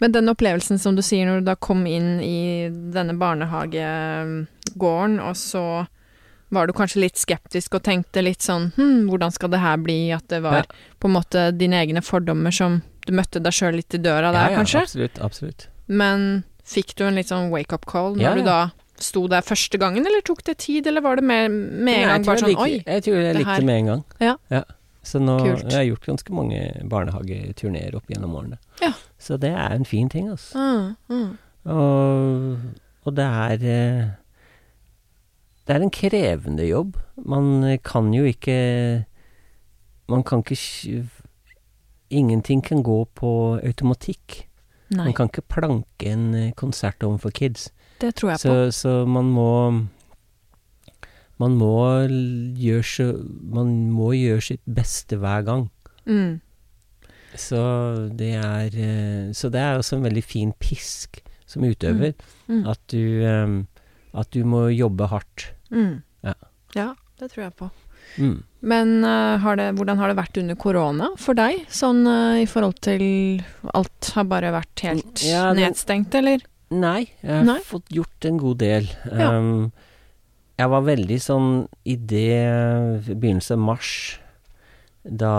Men den opplevelsen som du sier når du da kom inn i denne barnehagegården, og så var du kanskje litt skeptisk og tenkte litt sånn hm, hvordan skal det her bli? At det var Ja. på en måte dine egne fordommer som du møtte deg sjøl litt i døra der, ja, ja, kanskje? Absolutt. absolutt. Men fikk du en litt sånn wake-up call når Ja, du da sto der første gangen, eller tok det tid, eller var det med, med en gang bare sånn like, oi? Jeg tror jeg det likte det med en gang. Ja. Så nå Kult. jeg har jeg gjort ganske mange barnehageturneer opp gjennom årene. Ja. Så det er en fin ting, altså. Mm, mm. Og, og det er eh, Det er en krevende jobb. Man kan jo ikke Man kan ikke Ingenting kan gå på automatikk. Nei, Man kan ikke planke en eh, konsert overfor kids. det tror jeg på. Så, så man må Man må gjøre så Man må gjøre sitt beste hver gang. Mm. Så det er eh, Så det er også en veldig fin pisk som utøver. Mm. At du eh, At du må jobbe hardt. Mm. Ja. ja, det tror jeg på. Mm. Men uh, har det, hvordan har det vært under korona for deg, sånn uh, i forhold til Alt har bare vært helt Ja, det- nedstengt, eller? Nei, jeg har Nei? fått gjort en god del. Ja. Um, jeg var veldig sånn i det begynnelsen av mars, da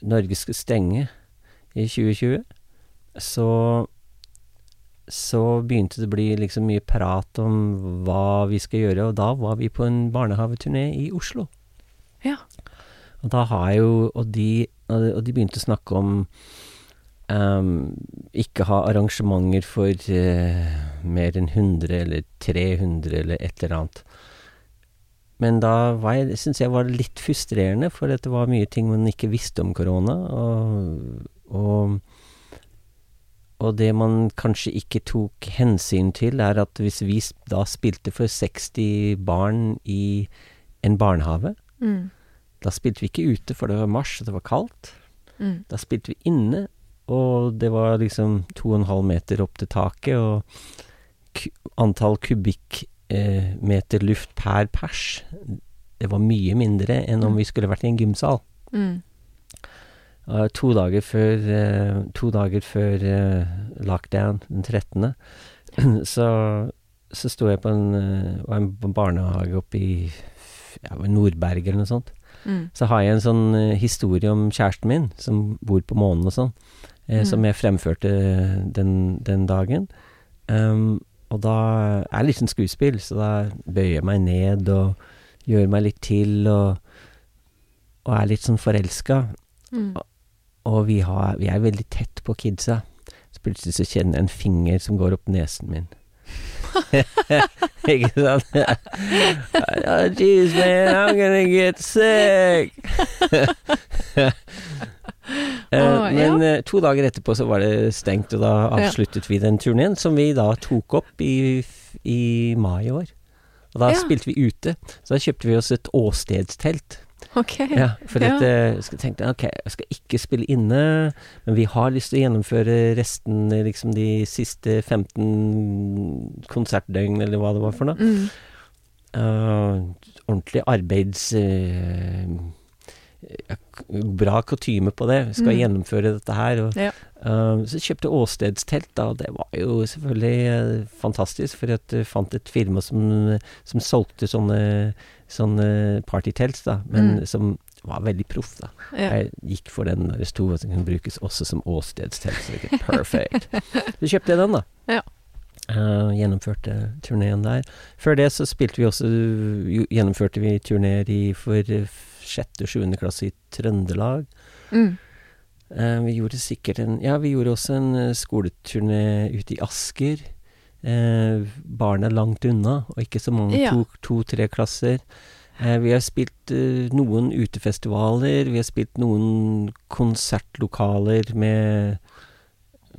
Norge skulle stenge i 2020, så så begynte det å bli liksom mye prat om hva vi skal gjøre, og da var vi på en barnehageturné i Oslo. Ja. Og da har jeg jo Og de, og de begynte å snakke om um, ikke ha arrangementer for uh, mer enn 100 eller 300 eller et eller annet. Men da syns jeg var litt frustrerende, for det var mye ting man ikke visste om korona. Og, og, og det man kanskje ikke tok hensyn til, er at hvis vi da spilte for 60 barn i en barnehage, Mm. da spilte vi ikke ute, for det var mars, og det var kaldt. Mm. Da spilte vi inne, og det var liksom to og en halv meter opp til taket, og antall kubikkmeter eh, luft per pers, det var mye mindre enn om Mm. vi skulle vært i en gymsal. Mm. Eh, to dager før, eh, to dager før eh, lockdown, den 13., så, så sto jeg på en, var en barnehage oppe i ja, Nordberg eller noe sånt. Mm. Så har jeg en sånn historie om kjæresten min, som bor på månen og sånn, eh, Mm. som jeg fremførte den, den dagen. Um, og da er det litt sånn skuespill, så da bøyer jeg meg ned og gjør meg litt til og, og er litt sånn forelska. Mm. Og vi, har, vi er veldig tett på kidsa. Så plutselig så kjenner jeg en finger som går opp nesen min. Ikke sant? oh, Jeez, man, I'm gonna get sick! Uh, men ja. to dager etterpå så var det stengt, og da Ja. avsluttet vi den turneen, som vi da tok opp i, i mai i år. Og da Ja. spilte vi ute. Så da kjøpte vi oss et åstedstelt. Ok. Ja, for Ja. at jeg tenkte ok, jeg skal ikke spille inne, men vi har lyst til å gjennomføre resten, liksom de siste 15 konsertdøgn, eller hva det var for noe. Mm. Uh, ordentlig arbeids... k- bra kutyme på det. Vi skal Mm. gjennomføre dette her. Og, Ja. eh, så kjøpte åstedstelt, da, og det var jo selvfølgelig eh, fantastisk, for at jeg fant et firma som, som solgte sånne, sånne partytelt, da, men Mm. som var veldig proff, da. Ja. Jeg gikk for den der stova som kunne brukes også som åstedstelt. Så det er perfect. Så kjøpte jeg den, da. Ja. Uh, gjennomførte turneen der. Før det så spilte vi også Gjennomførte vi turneer i for eh, sjette og sjuende klasse i Trøndelag. Mm. Eh, vi gjorde sikkert en Ja, vi gjorde også en uh, skoleturné ute i Asker. Eh, barna langt unna, og ikke så mange. Ja. To- To-tre klasser. Eh, vi har spilt eh, noen utefestivaler. Vi har spilt noen konsertlokaler med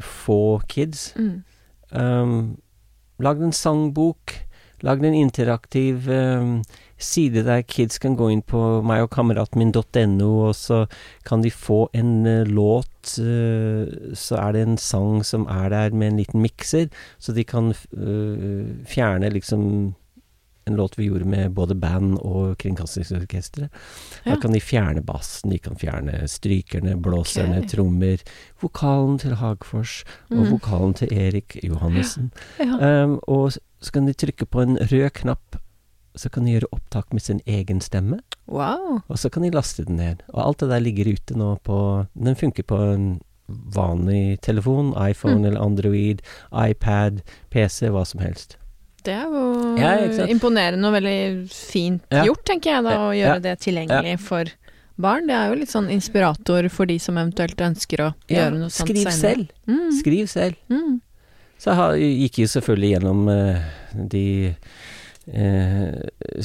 få kids. Mm. Um, lagd en sangbok. Lagd en interaktiv um, side der kids kan gå inn på meg og kameraten min.no, og så kan de få en eh, låt. eh, så er det en sang som er der med en liten mikser, så de kan eh, fjerne liksom en låt vi gjorde med både band og Kringkastingsorkesteret. Da kan de fjerne bassen, de kan fjerne strykerne, blåserne, okay. trommer. Vokalen til Hagfors og Mm. vokalen til Erik Johannessen. Ja. Um, og så kan de trykke på en rød knapp, så kan de gjøre opptak med sin egen stemme. Wow. Og så kan de laste den ned. Og alt det der ligger ute nå på Den funker på en vanlig telefon, iPhone Mm. eller Android, iPad, PC, hva som helst. Det er jo Ja, imponerende og veldig fint Ja. gjort, tenker jeg, da, å gjøre Ja. det tilgjengelig for barn. Det er jo litt sånn inspirator for de som eventuelt ønsker å gjøre noe sånt skriv senere. selv. Mm. Skriv selv. Mm. Så jeg gikk jo selvfølgelig gjennom uh, de uh,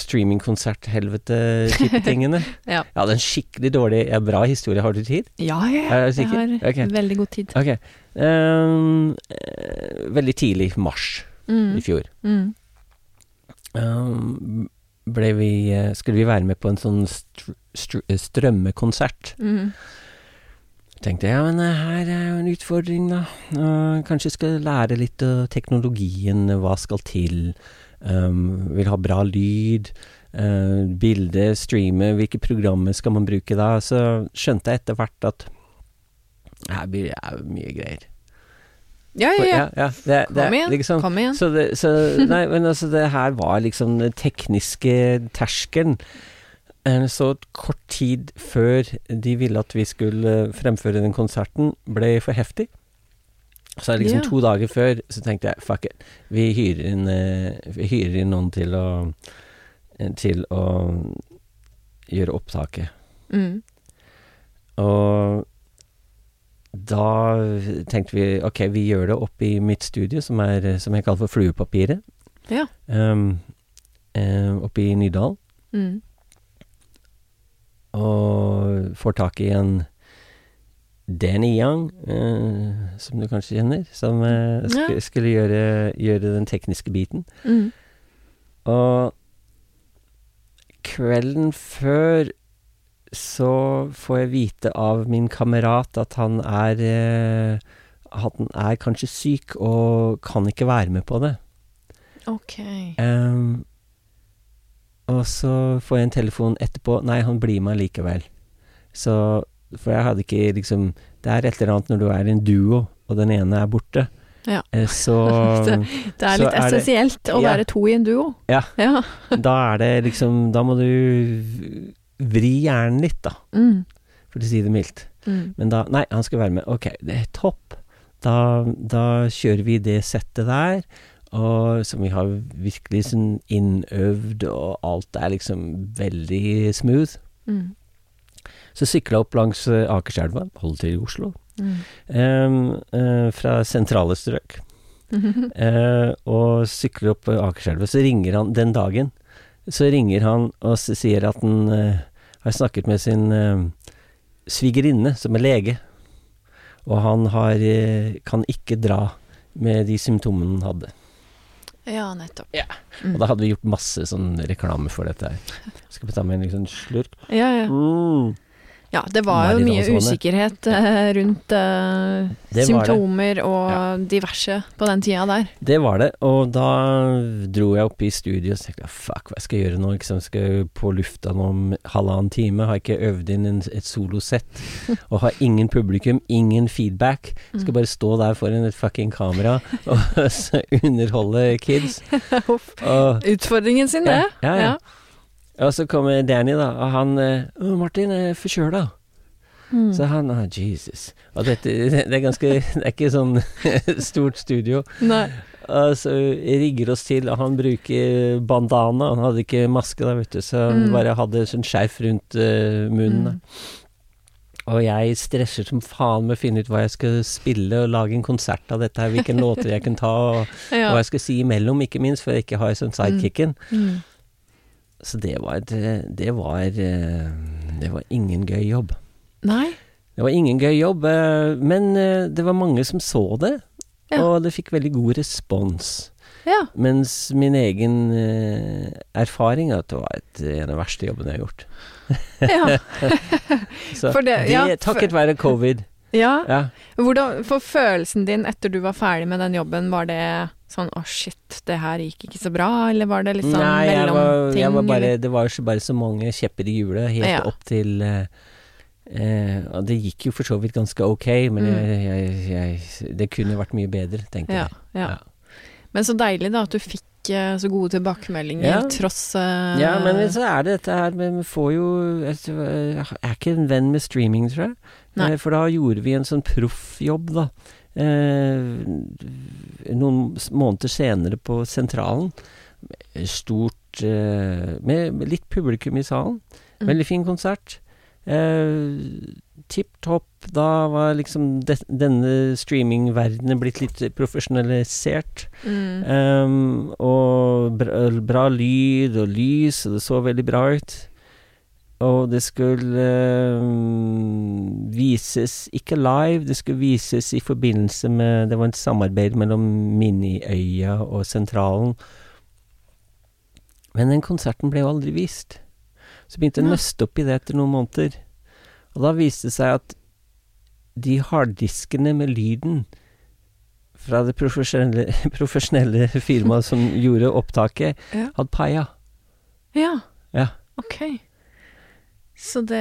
streamingkonsert-helvete-type-tingene. Ja. Jeg hadde en skikkelig dårlig ja, Bra historie. Har du tid? Ja, ja, ja. Jeg har okay. veldig god tid. Okay. Um, eh, veldig tidlig mars Mm. i fjor. Mm. Um, ble vi, eh, skulle vi være med på en sånn str str strømmekonsert. Mm. Tenkte jeg, ja, men eh, her er jo en utfordring, da. Uh, kanskje skal lære litt av teknologien, hva skal til. Um, vil ha bra lyd, uh, bilde, streame, hvilke programmer skal man bruke da? Så skjønte jeg etter hvert at her blir det mye greier. Ja, ja, ja. ja, det, det, Kom igjen. Liksom, Kom igjen. Så, det, så Nei, men altså, det her var liksom den tekniske terskelen. Så kort tid før de ville at vi skulle fremføre den konserten, ble for heftig. Så liksom yeah. to dager før så tenkte jeg fuck it, vi hyrer inn, eh, vi hyrer inn noen til å eh, Til å gjøre opptaket. Mm. Og da tenkte vi ok, vi gjør det oppe i mitt studio, som, er, som jeg kaller for Fluepapiret. Ja. Um, eh, oppe i Nydal. Mm. Og får tak i en Danny Young, eh, som du kanskje kjenner, som eh, sk Ja. skulle gjøre, gjøre den tekniske biten. Mm. Og kvelden før så får jeg vite av min kamerat at han er eh, han er kanskje syk og kan ikke være med på det. Ok. Um, og så får jeg en telefon etterpå. Nei, han blir med likevel. Så For jeg hadde ikke liksom Det er et eller annet når du er en duo, og den ene er borte. Ja. Eh, Så Det er litt er det- essensielt å Ja. være to i en duo. Ja. Ja. da er det liksom Da må du vri hjernen litt, da, Mm. for å si det mildt. Mm. Men da Nei, han skal være med. Ok, det er topp. Da, da kjører vi det settet der, og som vi har virkelig sånn innøvd, og alt er liksom veldig smooth. Mm. Så sykla jeg opp langs eh, Akerselva, holder til i Oslo, Mm. eh, fra sentrale strøk. Eh, og sykler opp Akerselva, så ringer han den dagen. Så ringer han og sier at han eh, har snakket med sin eh, svigerinne, som er lege. Og han har, kan ikke dra med de symptomene han hadde. ja, nettopp. Ja. Mm. Og da hadde vi gjort masse sånn reklame for dette her. Skal vi ta med en liksom slurk? Ja, ja. Mm. Ja, det var jo mye usikkerhet eh, rundt uh, symptomer det. og Ja. diverse på den tida der. Det var det, og da dro jeg opp i studio og tenkte fuck, hva skal jeg gjøre nå? Liksom, skal jeg på lufta nå om halvannen time? Har ikke øvd inn en, et solosett, og har ingen publikum, ingen feedback. Skal bare stå der foran et fucking kamera og underholde kids. Og, Utfordringen sin, det. Ja, ja, ja. Og så kommer Danny, da, og han eh, Å, Martin er forkjøla. Mm. Så han ah, Jesus. Og dette det er ganske Det er ikke sånn stort studio. Nei. Og så rigger oss til, og han bruker bandana. Han hadde ikke maske da, vet du, så han Mm. bare hadde sånn skjerf rundt uh, munnen. Mm. Og jeg stresser som faen med å finne ut hva jeg skal spille, og lage en konsert av dette her, hvilke låter jeg kan ta, og Ja. hva jeg skal si imellom, ikke minst, for jeg ikke har sånn sidekicken. Mm. Så det var Det var Det var ingen gøy jobb. Nei. Det var ingen gøy jobb, eh, men eh, det var mange som så det, Ja. og det fikk veldig god respons. Ja. Mens min egen eh, erfaring er at det var et, en av de verste jobbene jeg har gjort. ja. Så For det- ja, takket være covid. Ja. Ja. Hvordan, for følelsen din etter du var ferdig med den jobben, var det sånn å shit, det her gikk ikke så bra, eller var det litt sånn Nei, mellomting? var bare, det var jo bare så mange kjepper i hjulet helt Ja. opp til eh, eh, og Det gikk jo for så vidt ganske ok, men Mm. jeg, jeg, jeg, det kunne vært mye bedre, tenker ja, jeg. ja. Men så deilig da at du fikk eh, så gode tilbakemeldinger Ja. tross eh, Ja, men så er det dette her Vi får jo Jeg er ikke en venn med streaming, tror jeg. Nei. For da gjorde vi en sånn proffjobb, da. Eh, noen måneder senere på Sentralen. Stort eh, med, litt publikum i salen. Mm. Veldig fin konsert. Eh, Tipp topp. Da var liksom de, denne streamingverdenen blitt litt profesjonalisert. mm, Um, og bra, bra lyd og lys, og det så veldig bra ut. Og det skulle um, vises ikke live, det skulle vises i forbindelse med Det var et samarbeid mellom Miniøya og Sentralen. Men den konserten ble jo aldri vist. Så begynte jeg å nøste opp i det etter noen måneder. Og da viste det seg at de harddiskene med lyden fra det profesjonelle, profesjonelle firmaet som gjorde opptaket, Ja. hadde paia. ja. Ja. Ok. Så det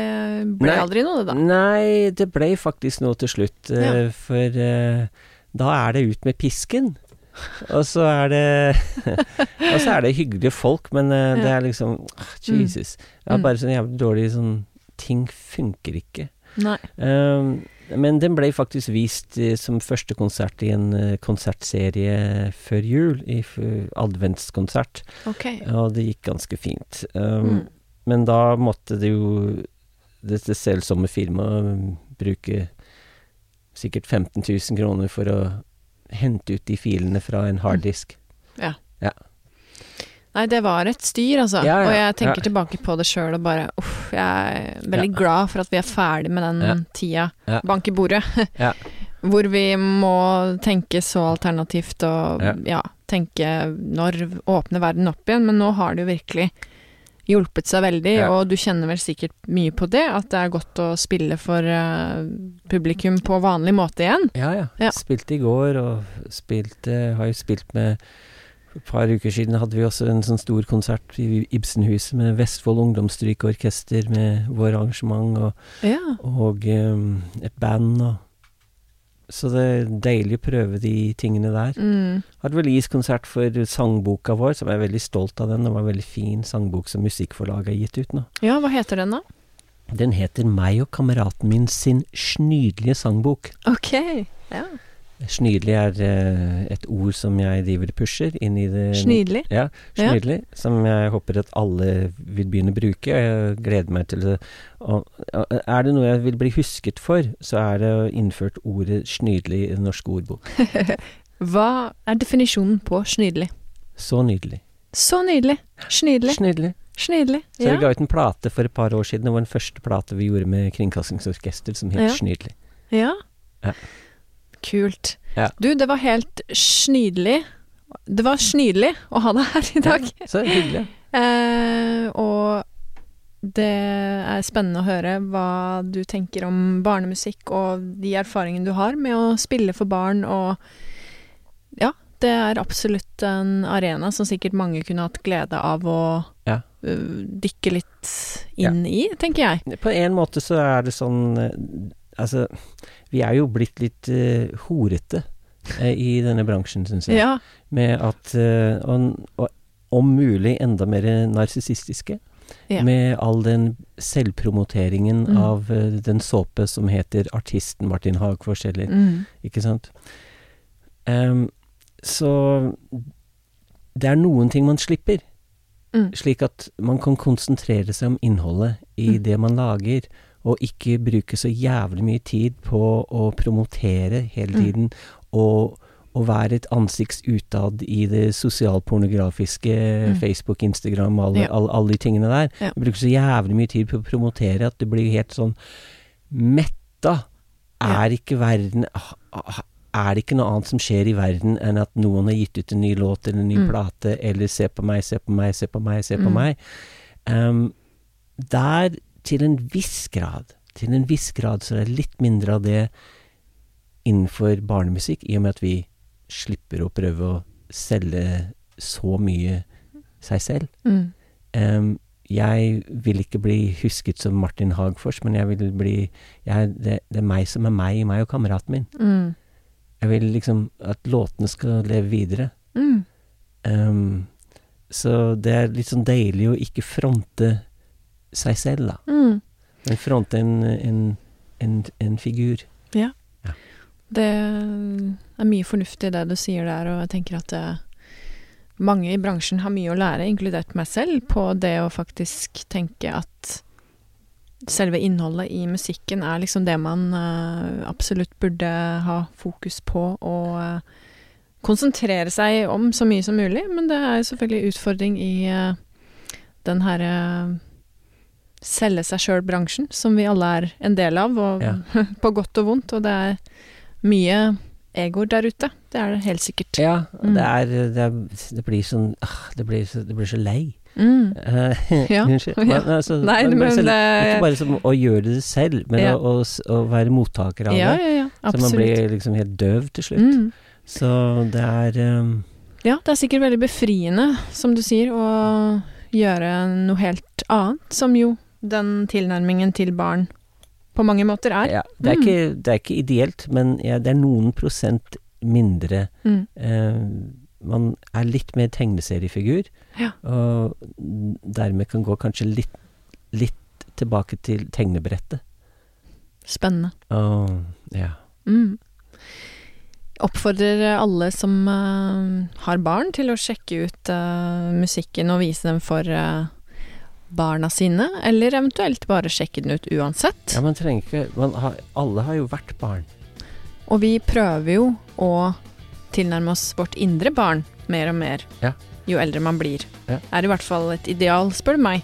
ble Nei. aldri noe, det da? Nei, det ble faktisk noe til slutt, eh, Ja. for eh, da er det ut med pisken. Og så er det Og så er det hyggelige folk, men eh, det er liksom ah, Jesus. Det er Mm. bare sånn jævlig dårlig sånn Ting funker ikke. Um, men den ble faktisk vist som første konsert i en konsertserie før jul, i adventskonsert, Ok. og det gikk ganske fint. Um, Mm. Men da måtte det jo dette selsomme firmaet bruke sikkert 15 000 kroner for å hente ut de filene fra en harddisk. ja Nei, det var et styr, altså. Ja, ja, og jeg tenker ja. tilbake på det sjøl og bare uff, jeg er veldig Ja. glad for at vi er ferdig med den Ja. tida. Ja. Bank i bordet. Ja. Hvor vi må tenke så alternativt og ja. Ja. tenke når åpner verden opp igjen, men nå har det jo virkelig hjulpet seg veldig, Ja. og du kjenner vel sikkert mye på det, at det er godt å spille for uh, publikum på vanlig måte igjen. Ja, ja. Ja. Spilte i går, og spilte Har jo spilt med For et par uker siden hadde vi også en sånn stor konsert i Ibsenhuset med Vestfold Ungdomsstrykeorkester med vår arrangement, og, Ja. og um, et band og Så det er deilig å prøve de tingene der. Mm. Hadde release-konsert for sangboka vår, som jeg er veldig stolt av den. Det var en veldig fin sangbok som Musikkforlaget har gitt ut nå. ja, hva heter den da? Den heter Meg og kameraten min sin snydelige sangbok. Ok. Ja. Snydelig er eh, et ord som jeg driver og pusher inn i det Snydelig. Ja, snydelig. Som jeg håper at alle vil begynne å bruke. Jeg gleder meg til det. Og, og er det noe jeg vil bli husket for, så er det å innført ordet snydelig i den norske ordbok. Hva er definisjonen på snydelig? Så nydelig. Så nydelig. Snydelig. Snydelig. Snydelig. Så Ja. vi ga ut en plate for et par år siden. Det var den første plate vi gjorde med Kringkastingsorkester som het Ja. Snydelig. ja. Ja. Kult. Ja. Du, det var helt snydelig. Det var snydelig å ha deg her i dag. Så hyggelig. Eh, og det er spennende å høre hva du tenker om barnemusikk og de erfaringene du har med å spille for barn og Ja, det er absolutt en arena som sikkert mange kunne hatt glede av å Ja. øh, dykke litt inn i, tenker jeg. På en måte så er det sånn eh, Altså, vi er jo blitt litt uh, horete uh, i denne bransjen, syns jeg. Ja. Med at uh, og, og om mulig enda mer narsissistiske. Ja. Med all den selvpromoteringen Mm. av den såpe som heter artisten Martin Hagfors, eller Mm. Ikke sant? Um, så det er noen ting man slipper, Mm. slik at man kan konsentrere seg om innholdet i Mm. det man lager, og ikke bruke så jævlig mye tid på å promotere hele Mm. tiden, og, og være et ansikts utad i det sosialpornografiske Mm. Facebook, Instagram, alle, Ja. alle, alle de tingene der. Ja. Bruke så jævlig mye tid på å promotere at det blir helt sånn metta. Er ikke verden ah, Er det ikke noe annet som skjer i verden enn at noen har gitt ut en ny låt eller en ny Mm. plate, eller se på meg, se på meg, se på meg, se på Mm. meg? Um, der, til en viss grad, til en viss grad, så er det litt mindre av det innenfor barnemusikk, i og med at vi slipper å prøve å selge så mye seg selv. Mm. Um, jeg vil ikke bli husket som Martin Hagfors, men jeg vil bli jeg, det, det er meg som er meg, meg og kameraten min. Mm. Jeg vil liksom at låtene skal leve videre. Mm. Um, så det er litt sånn deilig å ikke fronte seg selv, da. Mm. Men fronte en, en, en, en figur. Det er mye fornuftig i det du sier der, og jeg tenker at eh, mange i bransjen har mye å lære, inkludert meg selv, på det å faktisk tenke at selve innholdet i musikken er liksom det man eh, absolutt burde ha fokus på og eh, konsentrere seg om så mye som mulig, men det er selvfølgelig utfordring i den herre selge seg sjøl-bransjen, som vi alle er en del av, og Ja. på godt og vondt, og det er mye egoer der ute. Det er det helt sikkert. Ja, Mm. det er Det, er, det blir sånn ah, det, blir så, det blir så lei. Mm. Ja, Unnskyld. ja. Altså, Nei, men men så- Ikke bare som å gjøre det selv, men Ja. å, å, være mottaker av det. ja. Så man blir liksom helt døv til slutt. Mm. Så det er um, Ja, det er sikkert veldig befriende, som du sier, å gjøre noe helt annet, som jo den tilnærmingen til barn på mange måter er. ja, det, er Mm. ikke, det er ikke ideelt, men ja, det er noen prosent mindre Mm. eh, Man er litt mer tegneseriefigur, Ja. og dermed kan gå kanskje litt, litt tilbake til tegnebrettet. Spennende. Og ja. Mm. Oppfordrer alle som uh, har barn til å sjekke ut uh, musikken og vise dem for eh, barna sine, eller eventuelt bare sjekke den ut uansett. ja, man trenger ikke man har, Alle har jo vært barn. Og vi prøver jo å tilnærme oss vårt indre barn mer og mer Ja. jo eldre man blir. Ja. Er i hvert fall et ideal, spør du meg.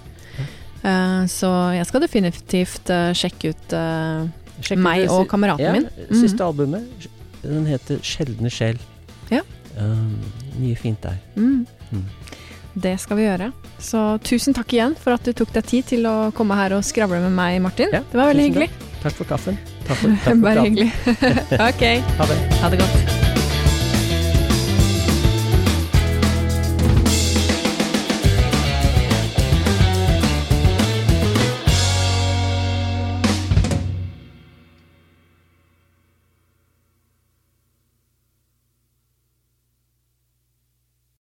Eh, så jeg skal definitivt uh, sjekke ut uh, Sjekk meg og kameraten ja, min. Siste Mhm. albumet, den heter 'Sjeldne sjel'. Ja. Mye fint der. Mm. Mm. Det skal vi gjøre. Så tusen takk igjen for at du tok deg tid til å komme her og skravle med meg, Martin. Ja, det var veldig hyggelig. Takk for kaffen. Takk for, takk for Bare hyggelig. ok, Ha det. ha det godt.